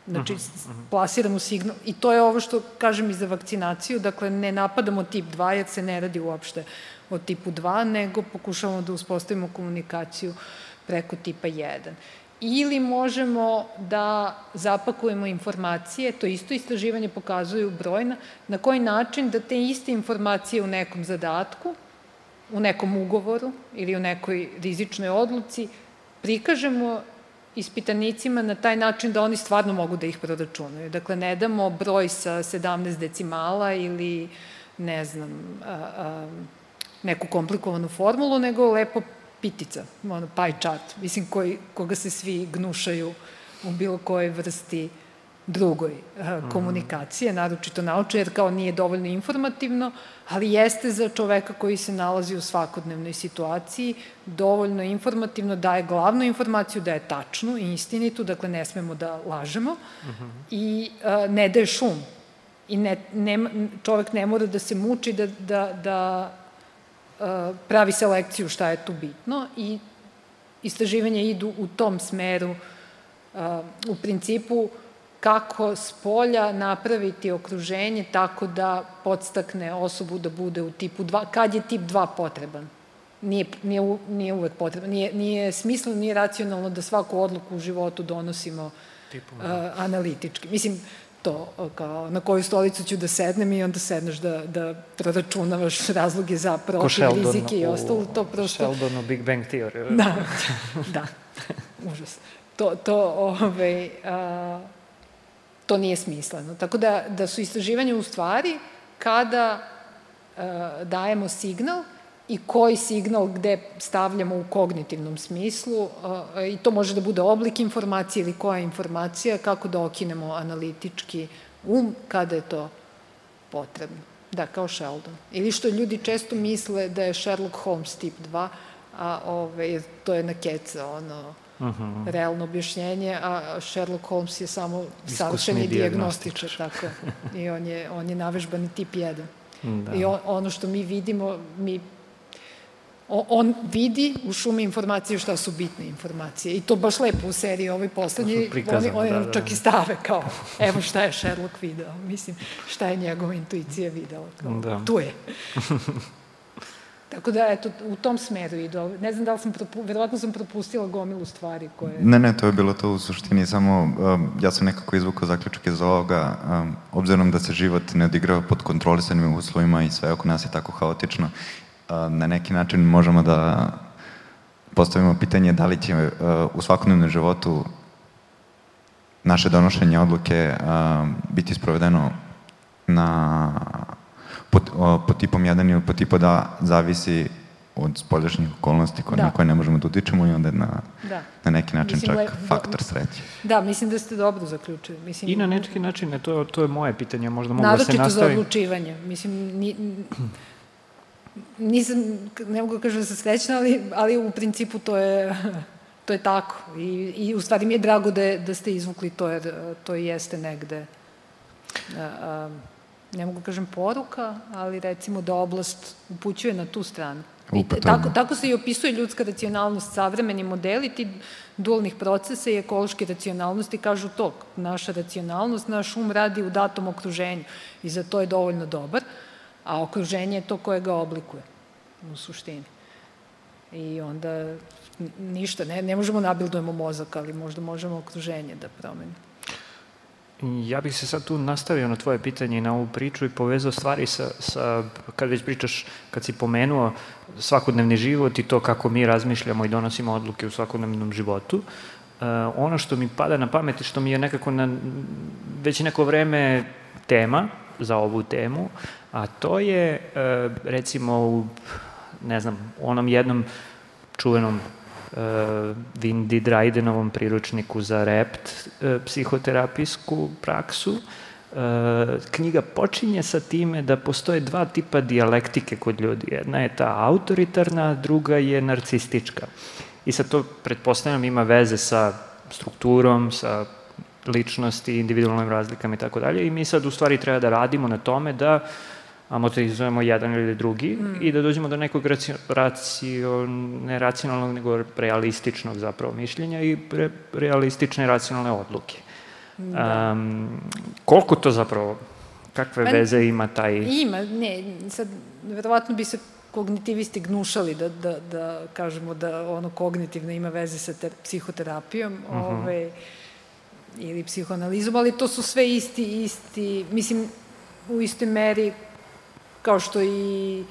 Znači, uh -huh, uh -huh. plasiramo signal. I to je ovo što kažem i za vakcinaciju. Dakle, ne napadamo tip 2 jer se ne radi uopšte o tipu 2, nego pokušavamo da uspostavimo komunikaciju preko tipa 1. Ili možemo da zapakujemo informacije, to isto istraživanje pokazuju brojna, na koji način da te iste informacije u nekom zadatku, u nekom ugovoru ili u nekoj rizičnoj odluci prikažemo ispitanicima na taj način da oni stvarno mogu da ih proračunaju. Dakle, ne damo broj sa 17 decimala ili, ne znam, a, a, neku komplikovanu formulu, nego lepo pitica, ono, pie chart, mislim, koji, koga se svi gnušaju u bilo kojoj vrsti drugoj uh, komunikacije, naročito nauče, jer kao nije dovoljno informativno, ali jeste za čoveka koji se nalazi u svakodnevnoj situaciji dovoljno informativno, daje glavnu informaciju da je tačnu i istinitu, dakle ne smemo da lažemo, uh -huh. i uh, ne daje šum. I ne, ne, čovek ne mora da se muči da, da, da uh, pravi selekciju šta je tu bitno i istraživanja idu u tom smeru uh, u principu kako s polja napraviti okruženje tako da podstakne osobu da bude u tipu 2, kad je tip 2 potreban. Nije, nije, nije uvek potreban, nije, nije smisleno, nije racionalno da svaku odluku u životu donosimo Tipu, uh, analitički. Mislim, to, kao na koju stolicu ću da sednem i onda sedneš da, da proračunavaš razloge za protiv, rizike i ostalo, to prosto... Sheldon u Big Bang Theory. Da, da, užas. To, to, ove, a, to nije smisleno. Tako da, da su istraživanja u stvari kada e, dajemo signal i koji signal gde stavljamo u kognitivnom smislu e, i to može da bude oblik informacije ili koja informacija, kako da okinemo analitički um kada je to potrebno. Da, kao Sheldon. Ili što ljudi često misle da je Sherlock Holmes tip 2, a ove, to je na keca, ono, uh -huh. realno objašnjenje, a Sherlock Holmes je samo savršeni diagnostičar, tako. I on je, on je navežbani tip 1. Da. I on, ono što mi vidimo, mi on vidi u šumi informacije šta su bitne informacije. I to baš lepo u seriji ovoj poslednji, oni, oni da, da, čak i stave kao, evo šta je Sherlock video, mislim, šta je njegova intuicija videla. Kao, da. Tu je. Tako da, eto, u tom smeru idu. Ne znam da li sam, propu, verovatno sam propustila gomilu stvari koje... Ne, ne, to je bilo to u suštini, samo um, ja sam nekako izvukao zaključak iz ovoga, um, obzirom da se život ne odigrava pod kontrolisanim uslovima i sve oko nas je tako haotično, uh, na neki način možemo da postavimo pitanje da li će uh, u svakodnevnom životu naše donošenje odluke uh, biti sprovedeno na po, po tipom 1 ili po tipu 2 zavisi od spoljašnjih okolnosti koje, da. na koje ne možemo da utičemo i onda na, da. na neki način mislim, čak le, faktor sreće. Da, mislim da ste dobro zaključili. Mislim, I na neki način, to, to je moje pitanje, možda mogu da se nastavi. Naročito za odlučivanje. Mislim, ni, nisam, ne mogu da kažem da sam srećna, ali, ali u principu to je, to je tako. I, I u stvari mi je drago da, da ste izvukli to, jer to jeste negde a, a, ne mogu da kažem poruka, ali recimo da oblast upućuje na tu stranu. I tako, tako se i opisuje ljudska racionalnost, savremeni modeli ti dualnih procesa i ekološke racionalnosti kažu to, naša racionalnost, naš um radi u datom okruženju i za to je dovoljno dobar, a okruženje je to koje ga oblikuje u suštini. I onda ništa, ne, ne možemo nabildujemo mozak, ali možda možemo okruženje da promenimo. Ja bih se sad tu nastavio na tvoje pitanje i na ovu priču i povezao stvari sa, sa, kad već pričaš, kad si pomenuo svakodnevni život i to kako mi razmišljamo i donosimo odluke u svakodnevnom životu, uh, ono što mi pada na pamet i što mi je nekako na, već neko vreme tema za ovu temu, a to je uh, recimo u, ne znam, onom jednom čuvenom Vindi Drajdenovom priručniku za rept uh, psihoterapijsku praksu. Uh, knjiga počinje sa time da postoje dva tipa dijalektike kod ljudi. Jedna je ta autoritarna, druga je narcistička. I sad to, pretpostavljam, ima veze sa strukturom, sa ličnosti, individualnim razlikama i tako dalje. I mi sad u stvari treba da radimo na tome da amortizujemo jedan ili drugi mm. i da dođemo do nekog racio, racio, ne racionalnog, nego realističnog zapravo mišljenja i re, realistične racionalne odluke. Da. Um, koliko to zapravo, kakve Men, veze ima taj... Ima, ne, sad, verovatno bi se kognitivisti gnušali da, da, da kažemo da ono kognitivno ima veze sa ter, psihoterapijom, uh mhm. -huh. ove, ovaj, ili psihoanalizom, ali to su sve isti, isti, mislim, u istoj meri kao što i,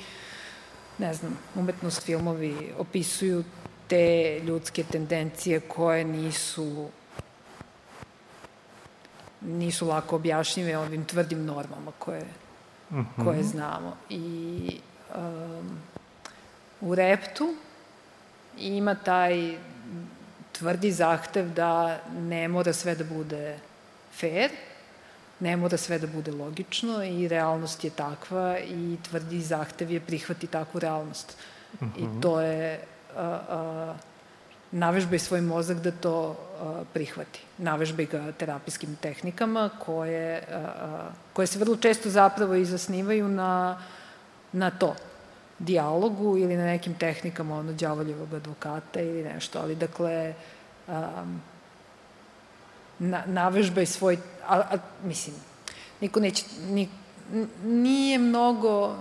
ne znam, umetnost filmovi opisuju te ljudske tendencije koje nisu nisu lako objašnjive ovim tvrdim normama koje, mhm. -huh. koje znamo. I um, u reptu ima taj tvrdi zahtev da ne mora sve da bude fair, ne mora sve da bude logično i realnost je takva i tvrdi zahtev je prihvati takvu realnost. Uh -huh. I mhm. to je a, a, navežbaj svoj mozak da to a, prihvati. Navežbaj ga terapijskim tehnikama koje, a, a, koje se vrlo često zapravo i zasnivaju na, na to dijalogu ili na nekim tehnikama ono đavoljevog advokata ili nešto, ali dakle um, na, navežbaj svoj, a, a, mislim, niko neće, ni, nije mnogo,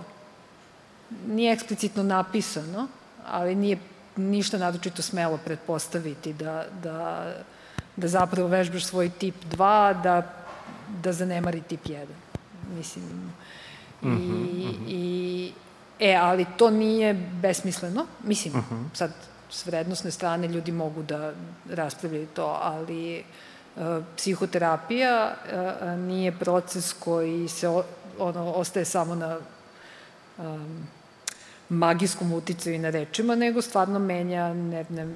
nije eksplicitno napisano, ali nije ništa naročito smelo pretpostaviti da, da, da zapravo vežbaš svoj tip 2, da, da zanemari tip 1. Mislim, i, mm -hmm. i E, ali to nije besmisleno. Mislim, uh mhm. -huh. sad s vrednostne strane ljudi mogu da raspravljaju to, ali e, psihoterapija nije proces koji se ono, ostaje samo na um, magijskom uticaju i na rečima, nego stvarno menja nervne uh,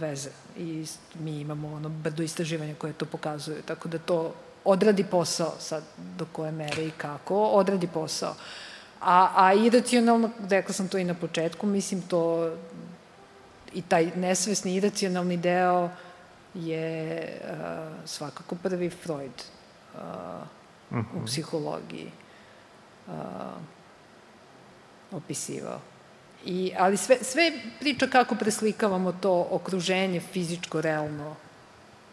veze. I mi imamo ono brdo istraživanja koje to pokazuju, tako da to odradi posao sad do koje mere i kako, odradi posao. Uh, A, a iracionalno, rekla sam to i na početku, mislim to i taj nesvesni iracionalni deo je uh, svakako prvi Freud uh, uh -huh. u mhm. psihologiji uh, opisivao. I, ali sve, sve priča kako preslikavamo to okruženje fizičko, realno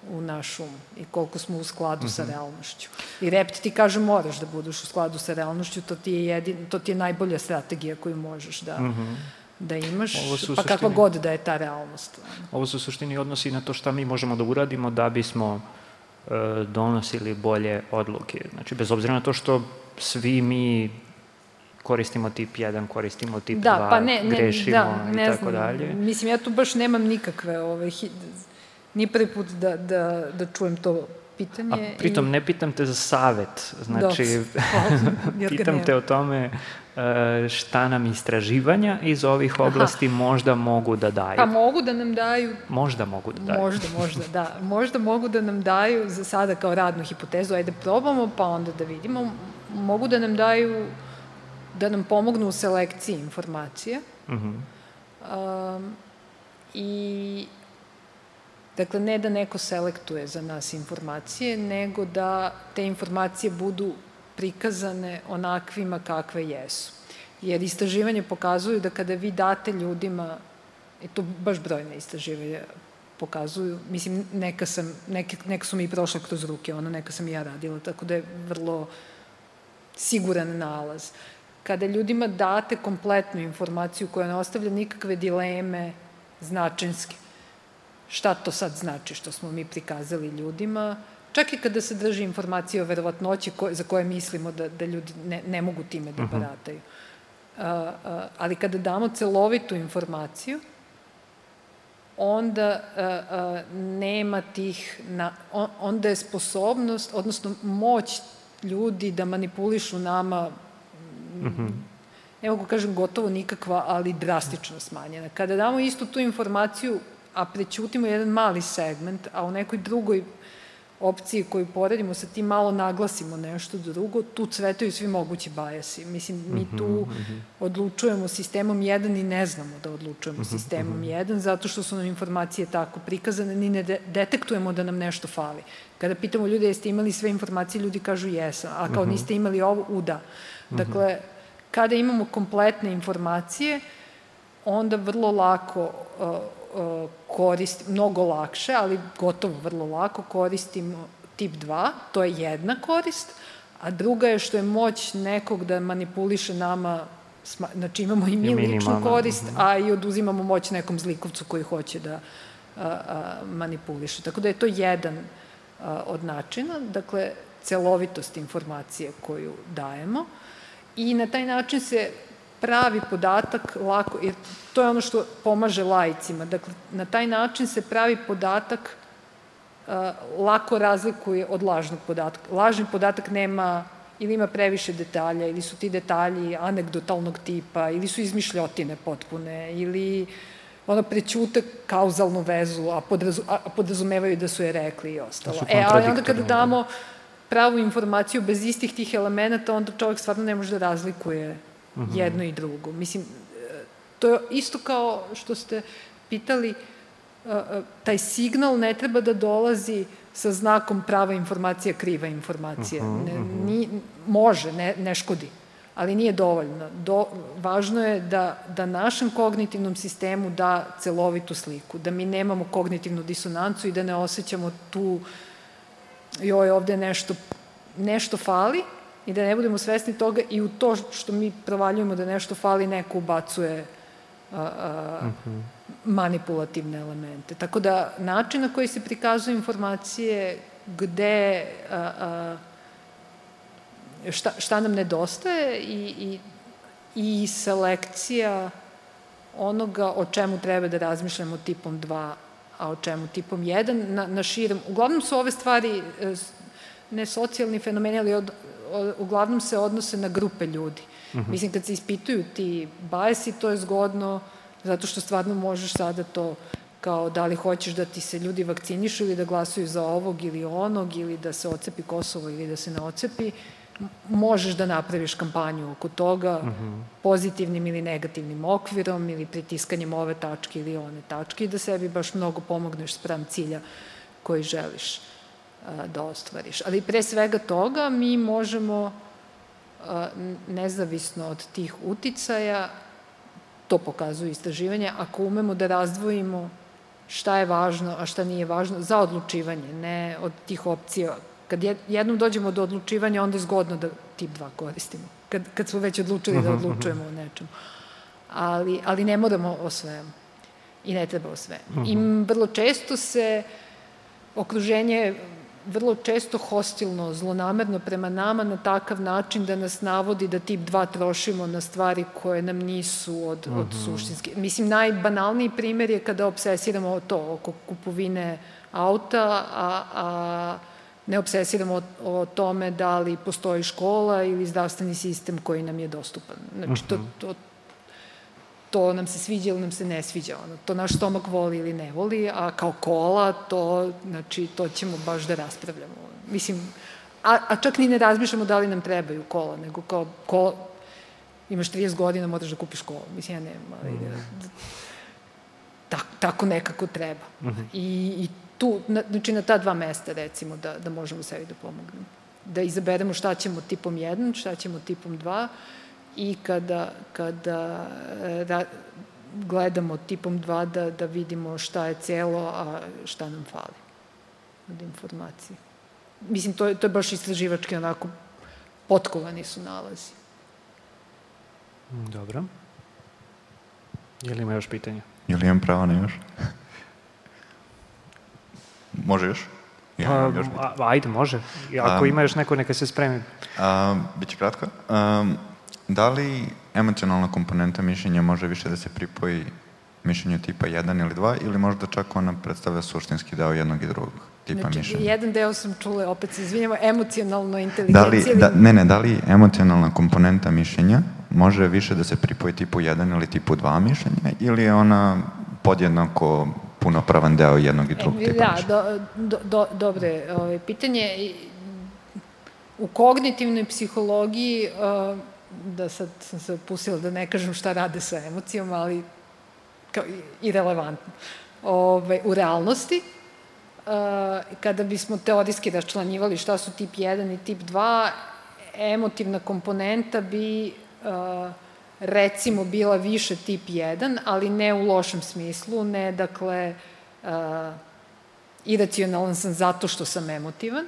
u naš um i koliko smo u skladu mm -hmm. sa mhm. realnošću. I rept ti kaže moraš da budeš u skladu sa realnošću, to ti je, jedin, to ti je najbolja strategija koju možeš da, mm -hmm. Da imaš, pa suštini, kakva god da je ta realnost. Ovo se u suštini odnosi na to šta mi možemo da uradimo da bismo e, donosili bolje odluke. Znači, bez obzira na to što svi mi koristimo tip 1, koristimo tip da, 2, pa ne, ne, grešimo da, ne i tako znam. dalje. Mislim, ja tu baš nemam nikakve ove, Nije prvi put da, da, da čujem to pitanje. A pritom i... ne pitam te za savet, znači pitam te o tome šta nam istraživanja iz ovih oblasti Aha. možda mogu da daju. Pa mogu da nam daju... Možda mogu da daju. Možda, možda, da. Možda mogu da nam daju za sada kao radnu hipotezu, ajde probamo pa onda da vidimo. Mogu da nam daju, da nam pomognu u selekciji informacije. Uh -huh. um, I Dakle, ne da neko selektuje za nas informacije, nego da te informacije budu prikazane onakvima kakve jesu. Jer istraživanje pokazuju da kada vi date ljudima, i to baš brojne istraživanja pokazuju, mislim, neka, sam, neke, neka su mi i prošle kroz ruke, ono, neka sam i ja radila, tako da je vrlo siguran nalaz. Kada ljudima date kompletnu informaciju koja ne ostavlja nikakve dileme značinske, šta to sad znači što smo mi prikazali ljudima, čak i kada se drži informacija o verovatnoći ko, za koje mislimo da, da ljudi ne, ne mogu time da mhm. barataju. Uh, uh, ali kada damo celovitu informaciju, onda uh, uh, nema tih, na, on, onda je sposobnost, odnosno moć ljudi da manipulišu nama, mm -hmm. ne mogu kažem gotovo nikakva, ali drastično smanjena. Kada damo istu tu informaciju a prećutimo jedan mali segment, a u nekoj drugoj opciji koju poredimo sa tim malo naglasimo nešto drugo, tu cvetaju svi mogući bajasi. Mislim, mi mhm, tu mm -hmm. odlučujemo sistemom 1 i ne znamo da odlučujemo mm -hmm. sistemom 1, mhm. zato što su nam informacije tako prikazane, ni ne de detektujemo da nam nešto fali. Kada pitamo ljude jeste imali sve informacije, ljudi kažu jesam, a kao mm -hmm. niste imali ovo, u da. Dakle, kada imamo kompletne informacije, onda vrlo lako uh, korist, mnogo lakše, ali gotovo vrlo lako koristimo tip 2, to je jedna korist, a druga je što je moć nekog da manipuliše nama, znači imamo i mi ličnu korist, mhm. a i oduzimamo moć nekom zlikovcu koji hoće da a, a, manipuliše. Tako da je to jedan a, od načina, dakle, celovitost informacije koju dajemo i na taj način se pravi podatak lako, jer to je ono što pomaže lajcima. Dakle, na taj način se pravi podatak uh, lako razlikuje od lažnog podatka. Lažni podatak nema ili ima previše detalja, ili su ti detalji anegdotalnog tipa, ili su izmišljotine potpune, ili ono prećute kauzalnu vezu, a, podrazu, a podrazumevaju da su je rekli i ostalo. E, ali onda kada damo pravu informaciju bez istih tih elemenata, onda čovjek stvarno ne može da razlikuje mhm. -huh. jedno i drugo. Mislim, to je isto kao što ste pitali, taj signal ne treba da dolazi sa znakom prava informacija, kriva informacija. Uh -huh, ne, mhm. ni, može, ne, ne škodi, ali nije dovoljno. Do, važno je da, da našem kognitivnom sistemu da celovitu sliku, da mi nemamo kognitivnu disonancu i da ne osjećamo tu joj, ovde nešto, nešto fali, i da ne budemo svesni toga i u to što mi provaljujemo da nešto fali, neko ubacuje a, a, uh -huh. manipulativne elemente. Tako da način na koji se prikazuju informacije, gde a, a, šta, šta nam nedostaje i, i, i selekcija onoga o čemu treba da razmišljamo tipom 2, a o čemu tipom 1 na, na širem. Uglavnom su ove stvari e, ne socijalni fenomeni, ali od, uglavnom se odnose na grupe ljudi. Mhm. -huh. Mislim, kad se ispituju ti bajesi, to je zgodno, zato što stvarno možeš sada to kao da li hoćeš da ti se ljudi vakcinišu ili da glasuju za ovog ili onog ili da se ocepi Kosovo ili da se ne ocepi, možeš da napraviš kampanju oko toga mhm. -huh. pozitivnim ili negativnim okvirom ili pritiskanjem ove tačke ili one tačke i da sebi baš mnogo pomogneš sprem cilja koji želiš da ostvariš. Ali pre svega toga mi možemo nezavisno od tih uticaja, to pokazuju istraživanja, ako umemo da razdvojimo šta je važno, a šta nije važno za odlučivanje, ne od tih opcija. Kad jednom dođemo do odlučivanja, onda je zgodno da tip 2 koristimo. Kad, kad smo već odlučili da mhm, mhm. odlučujemo o nečemu. Ali, ali ne moramo o svemu. I ne treba o svemu. I mhm. vrlo često se okruženje vrlo često hostilno, zlonamerno prema nama na takav način da nas navodi da tip 2 trošimo na stvari koje nam nisu od, od mhm. suštinske. Mislim, najbanalniji primer je kada obsesiramo to oko kupovine auta, a, a ne obsesiramo o, o tome da li postoji škola ili zdravstveni sistem koji nam je dostupan. Znači, to, mhm. to, to nam se sviđa ili nam se ne sviđa. Ono, to naš stomak voli ili ne voli, a kao kola, to, znači, to ćemo baš da raspravljamo. Mislim, a, a čak ni ne razmišljamo da li nam trebaju kola, nego kao kola, imaš 30 godina, moraš da kupiš kola. Mislim, ja nemam, ali mm. tak, tako nekako treba. Mm -hmm. I, I tu, na, znači na ta dva mesta, recimo, da, da možemo sebi da pomognemo. Da izaberemo šta ćemo tipom 1, šta ćemo tipom 2, i kada, kada ra, gledamo tipom 2 da, da vidimo šta je celo, a šta nam fali od informacije. Mislim, to je, to je baš istraživački onako potkovani su nalazi. Dobro. Je li ima još pitanja? Je li imam pravo na još? može još? Ja, pa, još ajde, može. Ako um, ima još neko, neka se spremi. Um, biće kratko. Um, Da li emocionalna komponenta mišljenja može više da se pripoji mišljenju tipa 1 ili 2 ili možda čak ona predstavlja suštinski deo jednog i drugog tipa znači, mišljenja? Jedan deo sam čula, opet se izvinjamo, emocionalno inteligencija. Da li, ili... da, ne, ne, da li emocionalna komponenta mišljenja može više da se pripoji tipu 1 ili tipu 2 mišljenja ili je ona podjednako punopravan deo jednog i drugog e, tipa da, mišljenja? Da, do, do, dobre ovaj, pitanje. U kognitivnoj psihologiji uh, da sad sam se opustila da ne kažem šta rade sa emocijama, ali kao irelevantno. Ove, u realnosti, uh, kada bismo teorijski raščlanjivali šta su tip 1 i tip 2, emotivna komponenta bi uh, recimo bila više tip 1, ali ne u lošem smislu, ne dakle uh, iracionalan sam zato što sam emotivan,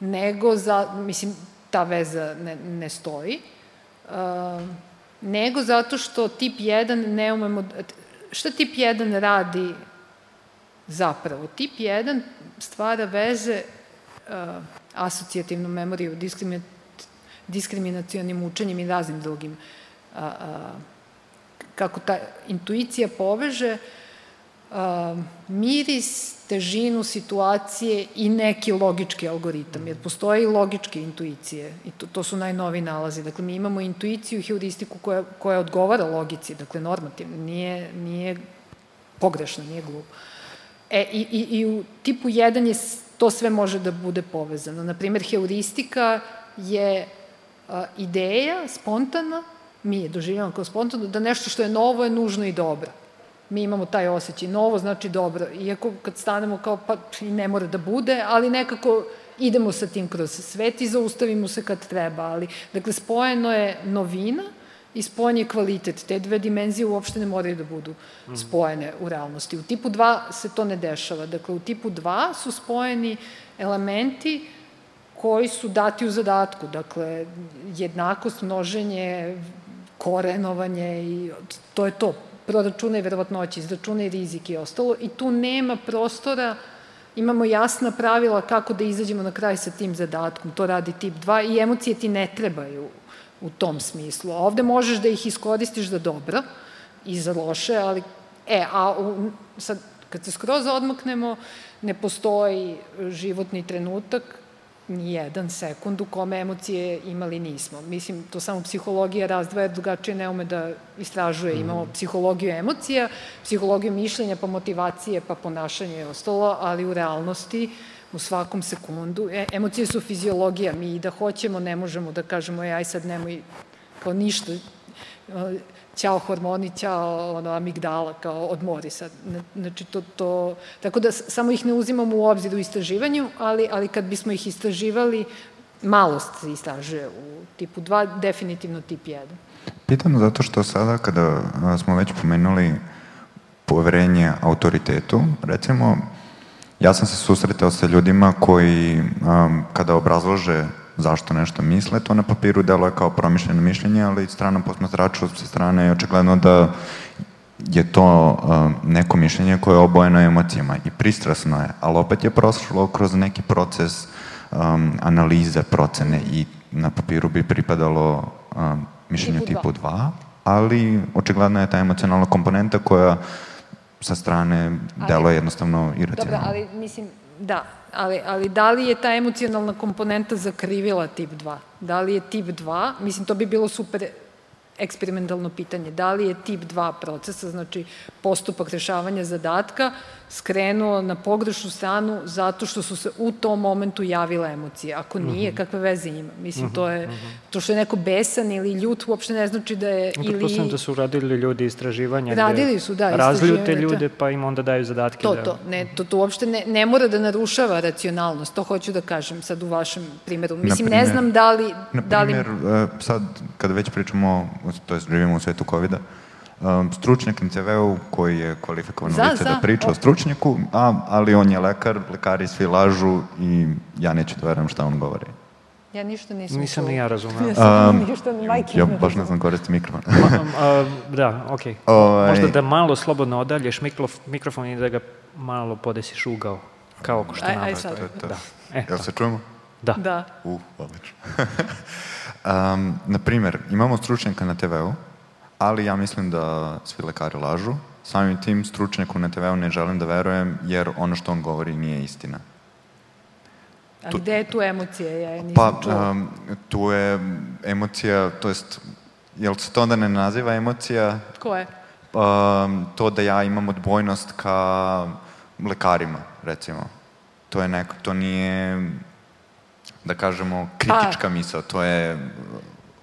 nego za, mislim, ta veza ne, ne stoji, uh, nego zato što tip 1 ne umemo, šta tip 1 radi zapravo? Tip 1 stvara veze uh, asocijativnom memoriju, diskriminat, diskriminacijonim učenjem i raznim drugim kako ta intuicija poveže uh, miris, težinu situacije i neki logički algoritam, jer postoje i logičke intuicije i to, to su najnovi nalazi. Dakle, mi imamo intuiciju i heuristiku koja, koja odgovara logici, dakle, normativno, nije, nije pogrešno, nije glupo. E, i, i, i u tipu 1 je, to sve može da bude povezano. Naprimer, heuristika je a, ideja, spontana, mi je doživljamo kao spontano, da nešto što je novo je nužno i dobro. Mi imamo taj osjećaj. Novo znači dobro. Iako kad stanemo kao, pa i ne mora da bude, ali nekako idemo sa tim kroz svet i zaustavimo se kad treba. Ali, dakle, spojeno je novina i spojen je kvalitet. Te dve dimenzije uopšte ne moraju da budu spojene u realnosti. U tipu 2 se to ne dešava. Dakle, u tipu 2 su spojeni elementi koji su dati u zadatku. Dakle, jednakost, množenje, korenovanje i to je to. Proračunaj verovatnoće, izračunaj rizik i ostalo i tu nema prostora imamo jasna pravila kako da izađemo na kraj sa tim zadatkom. To radi tip 2 i emocije ti ne trebaju u tom smislu. Ovde možeš da ih iskoristiš za dobro i za loše, ali e, a u, sad kad se skroz odmaknemo, ne postoji životni trenutak ni jedan sekund u kome emocije imali nismo. Mislim, to samo psihologija razdvaja drugačije ne ume da istražuje. Mhm. Imamo psihologiju emocija, psihologiju mišljenja, pa motivacije, pa ponašanje i ostalo, ali u realnosti u svakom sekundu. E, emocije su fiziologija. Mi i da hoćemo ne možemo da kažemo, e, aj sad nemoj kao ništa ćao hormoni, ćao ono, amigdala, kao odmori sad. Znači, to, to, tako da samo ih ne uzimamo u obzir u istraživanju, ali, ali kad bismo ih istraživali, malost se istražuje u tipu 2, definitivno tip 1. Pitam zato što sada kada smo već pomenuli poverenje autoritetu, recimo, ja sam se susretao sa ljudima koji um, kada obrazlože zašto nešto misle, to na papiru deluje kao promišljeno mišljenje, ali strana posmatrača sa strane je očigledno da je to uh, neko mišljenje koje je obojeno emocijama i pristrasno je, ali opet je prošlo kroz neki proces um, analize, procene i na papiru bi pripadalo um, mišljenju tipu 2, ali očigledno je ta emocionalna komponenta koja sa strane deluje jednostavno iracionalno. Dobro, ali mislim, da, ali, ali da li je ta emocionalna komponenta zakrivila tip 2? Da li je tip 2, mislim to bi bilo super eksperimentalno pitanje, da li je tip 2 procesa, znači postupak rešavanja zadatka, skrenuo na pogrešnu stranu zato što su se u tom momentu javile emocije. Ako nije, mm -hmm. kakve veze ima? Mislim, mm -hmm. to je, mhm. to što je neko besan ili ljut uopšte ne znači da je... Ili... da su radili ljudi istraživanja. Radili su, da. Razljute ljude, pa im onda daju zadatke. To, da... to. Ne, to, to uopšte ne, ne mora da narušava racionalnost. To hoću da kažem sad u vašem primeru. Mislim, primer, ne znam da li... Na da li... E, sad, kada već pričamo, to je živimo u svetu COVID-a, stručnjak MCV-u koji je kvalifikovan za, lice da za. da priča o stručnjaku, a, ali on je lekar, lekari svi lažu i ja neću da verujem šta on govori. Ja ništa nisam Nisam ni ja razumela. Ja um, ništa, majke ja baš ne znam koristiti mikrofon. Ma, uh, da, okej. Okay. Ovaj... Možda da malo slobodno odalješ mikrofon i da ga malo podesiš ugao, kao ko što aj, aj sad. To, to. Da. E, Jel se čujemo? Da. Da. U, odlično. um, naprimer, imamo stručnjaka na TV-u ali ja mislim da svi lekari lažu. Samim tim stručnjaku na TV-u ne želim da verujem, jer ono što on govori nije istina. A tu, gde je tu emocija? Ja je nisam pa, čula. Um, tu je emocija, to jest, jel se to onda ne naziva emocija? Ko je? Um, to da ja imam odbojnost ka lekarima, recimo. To je neko, to nije, da kažemo, kritička pa, misla, to je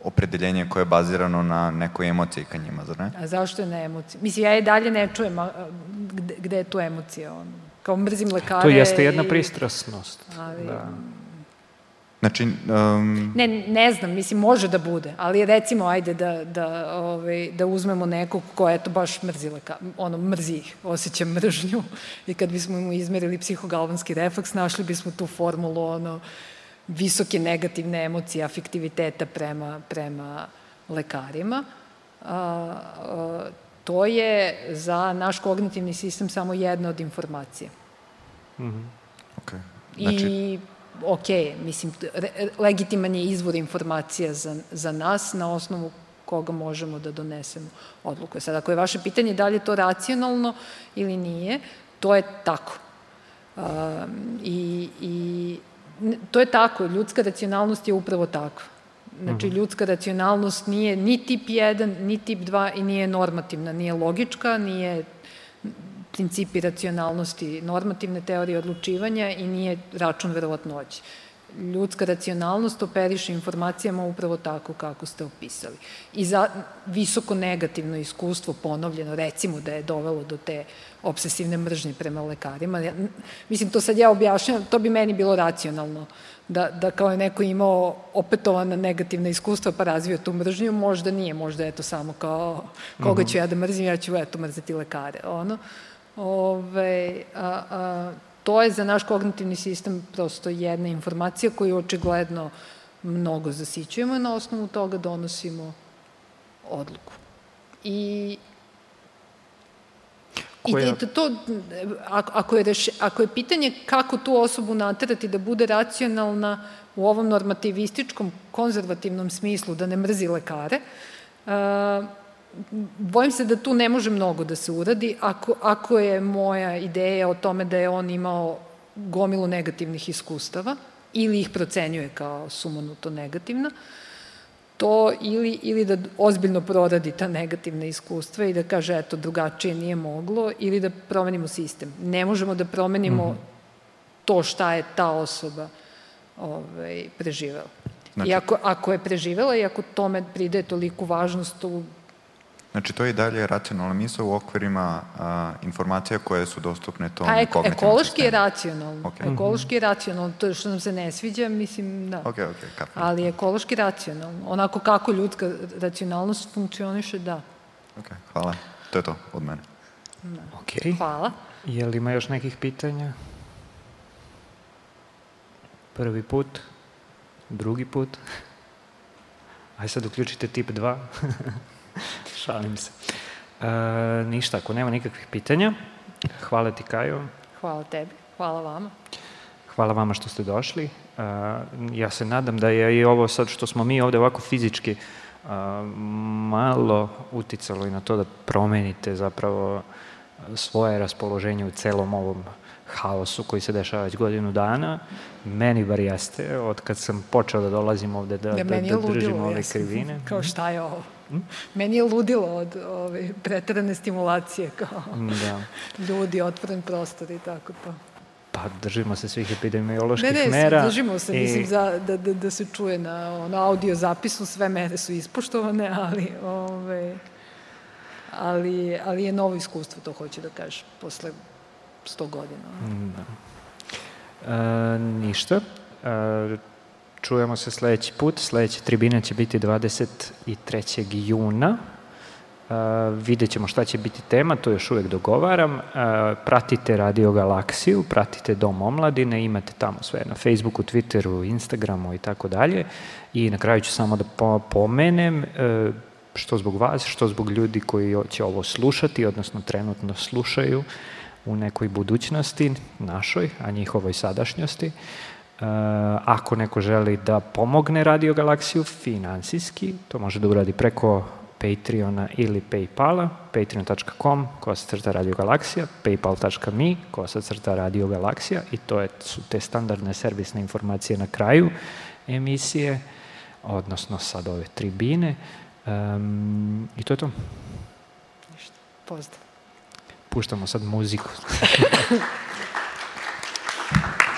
opredeljenje koje je bazirano na nekoj emociji ka njima, zar ne? A zašto je na emociji? Mislim, ja i dalje ne čujem a, gde, gde je tu emocija. On, kao mrzim lekare. To jeste jedna i... pristrasnost. Ali, da. Znači, um... Ne, ne znam, mislim, može da bude, ali recimo, ajde da, da, ovaj, da uzmemo nekog ko, eto, baš mrzi leka, ono, mrzi ih, osjeća mržnju i kad bismo mu izmerili psihogalvanski refleks, našli bismo tu formulu, ono, visoke negativne emocije, afektiviteta prema, prema lekarima. A, a, to je za naš kognitivni sistem samo jedna od informacija. Mm -hmm. okay. znači... I ok, mislim, re, legitiman je izvor informacija za, za nas na osnovu koga možemo da donesemo odluku. Sad, ako je vaše pitanje da li je to racionalno ili nije, to je tako. Um, i, I to je tako, ljudska racionalnost je upravo takva. Znači, mhm. ljudska racionalnost nije ni tip 1, ni tip 2 i nije normativna, nije logička, nije principi racionalnosti normativne teorije odlučivanja i nije račun verovatnoći. Ljudska racionalnost operiše informacijama upravo tako kako ste opisali. I za visoko negativno iskustvo ponovljeno, recimo da je dovelo do te obsesivne mržnje prema lekarima. Ja, mislim, to sad ja objašnjam, to bi meni bilo racionalno. Da, da kao je neko imao opetovana negativna iskustva pa razvio tu mržnju, možda nije, možda je to samo kao koga mhm. ću ja da mrzim, ja ću eto mrzeti lekare. Ono. Ove, a, a, to je za naš kognitivni sistem prosto jedna informacija koju očigledno mnogo zasićujemo i na osnovu toga donosimo odluku. I Koja... I to, to ako, je reš, ako je pitanje kako tu osobu naterati da bude racionalna u ovom normativističkom, konzervativnom smislu, da ne mrzi lekare, uh, bojim se da tu ne može mnogo da se uradi ako, ako je moja ideja o tome da je on imao gomilu negativnih iskustava ili ih procenjuje kao sumanuto negativna, to ili, ili da ozbiljno proradi ta negativna iskustva i da kaže eto drugačije nije moglo ili da promenimo sistem. Ne možemo da promenimo mm -hmm. to šta je ta osoba ovaj, preživela. Znači, I ako, ako je preživela i ako tome pride toliku važnost, to Znači, to je i dalje racionalna misla u okvirima a, informacija koje su dostupne tom A ek, ekološki je racionalno. Okay. Ekološki je racionalno. To je što nam se ne sviđa, mislim, da. Ok, ok, kapim. Ali ekološki racionalno. Onako kako ljudska racionalnost funkcioniše, da. Ok, hvala. To je to od mene. Da. Ok. Hvala. Je li ima još nekih pitanja? Prvi put? Drugi put? Aj sad uključite tip 2. Šalim se. E, ništa, ako nema nikakvih pitanja, hvala ti Kajo. Hvala tebi, hvala vama. Hvala vama što ste došli. E, ja se nadam da je i ovo sad što smo mi ovde ovako fizički e, malo uticalo i na to da promenite zapravo svoje raspoloženje u celom ovom haosu koji se dešava već godinu dana. Meni bar jeste, od kad sam počeo da dolazim ovde da, da, da, da držim ove krivine. Kao šta je ovo? Hm? Meni je ludilo od ove, pretrane stimulacije, kao da. ljudi, otvoren prostor i tako to. Pa držimo se svih epidemioloških ne, ne, mera. Ne, držimo se, i... mislim, za, da, da, da se čuje na ono, audio zapisu, sve mere su ispoštovane, ali, ove, ali, ali je novo iskustvo, to hoću da kažem, posle 100 godina. Da. E, ništa. E, čujemo se sledeći put. Sledeća tribina će biti 23. juna. Uh, vidjet ćemo šta će biti tema, to još uvek dogovaram. Uh, pratite Radio Galaksiju, pratite Dom omladine, imate tamo sve na Facebooku, Twitteru, Instagramu i tako dalje. I na kraju ću samo da pomenem, uh, što zbog vas, što zbog ljudi koji će ovo slušati, odnosno trenutno slušaju u nekoj budućnosti našoj, a njihovoj sadašnjosti. Uh, ako neko želi da pomogne Radio Galaksiju finansijski, to može da uradi preko Patreona ili Paypala, patreon.com, kosa crta Radio Galaksija, paypal.me, kosa crta Radio Galaksija i to je, su te standardne servisne informacije na kraju emisije, odnosno sad ove tribine. Um, I to je to. Ništa. Pozdrav. Puštamo sad muziku.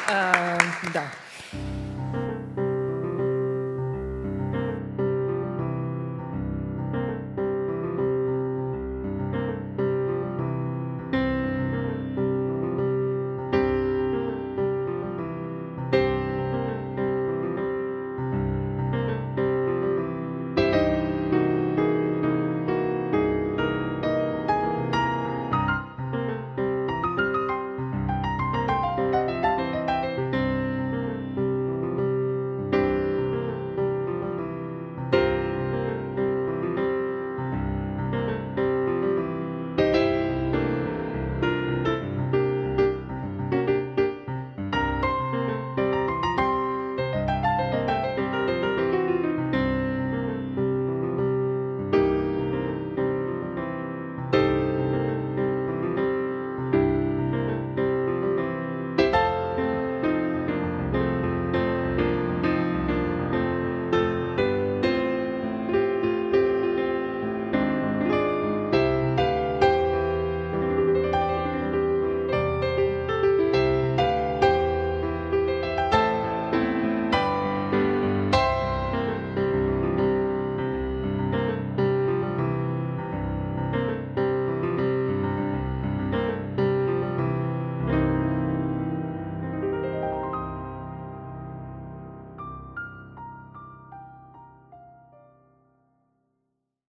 uh, da.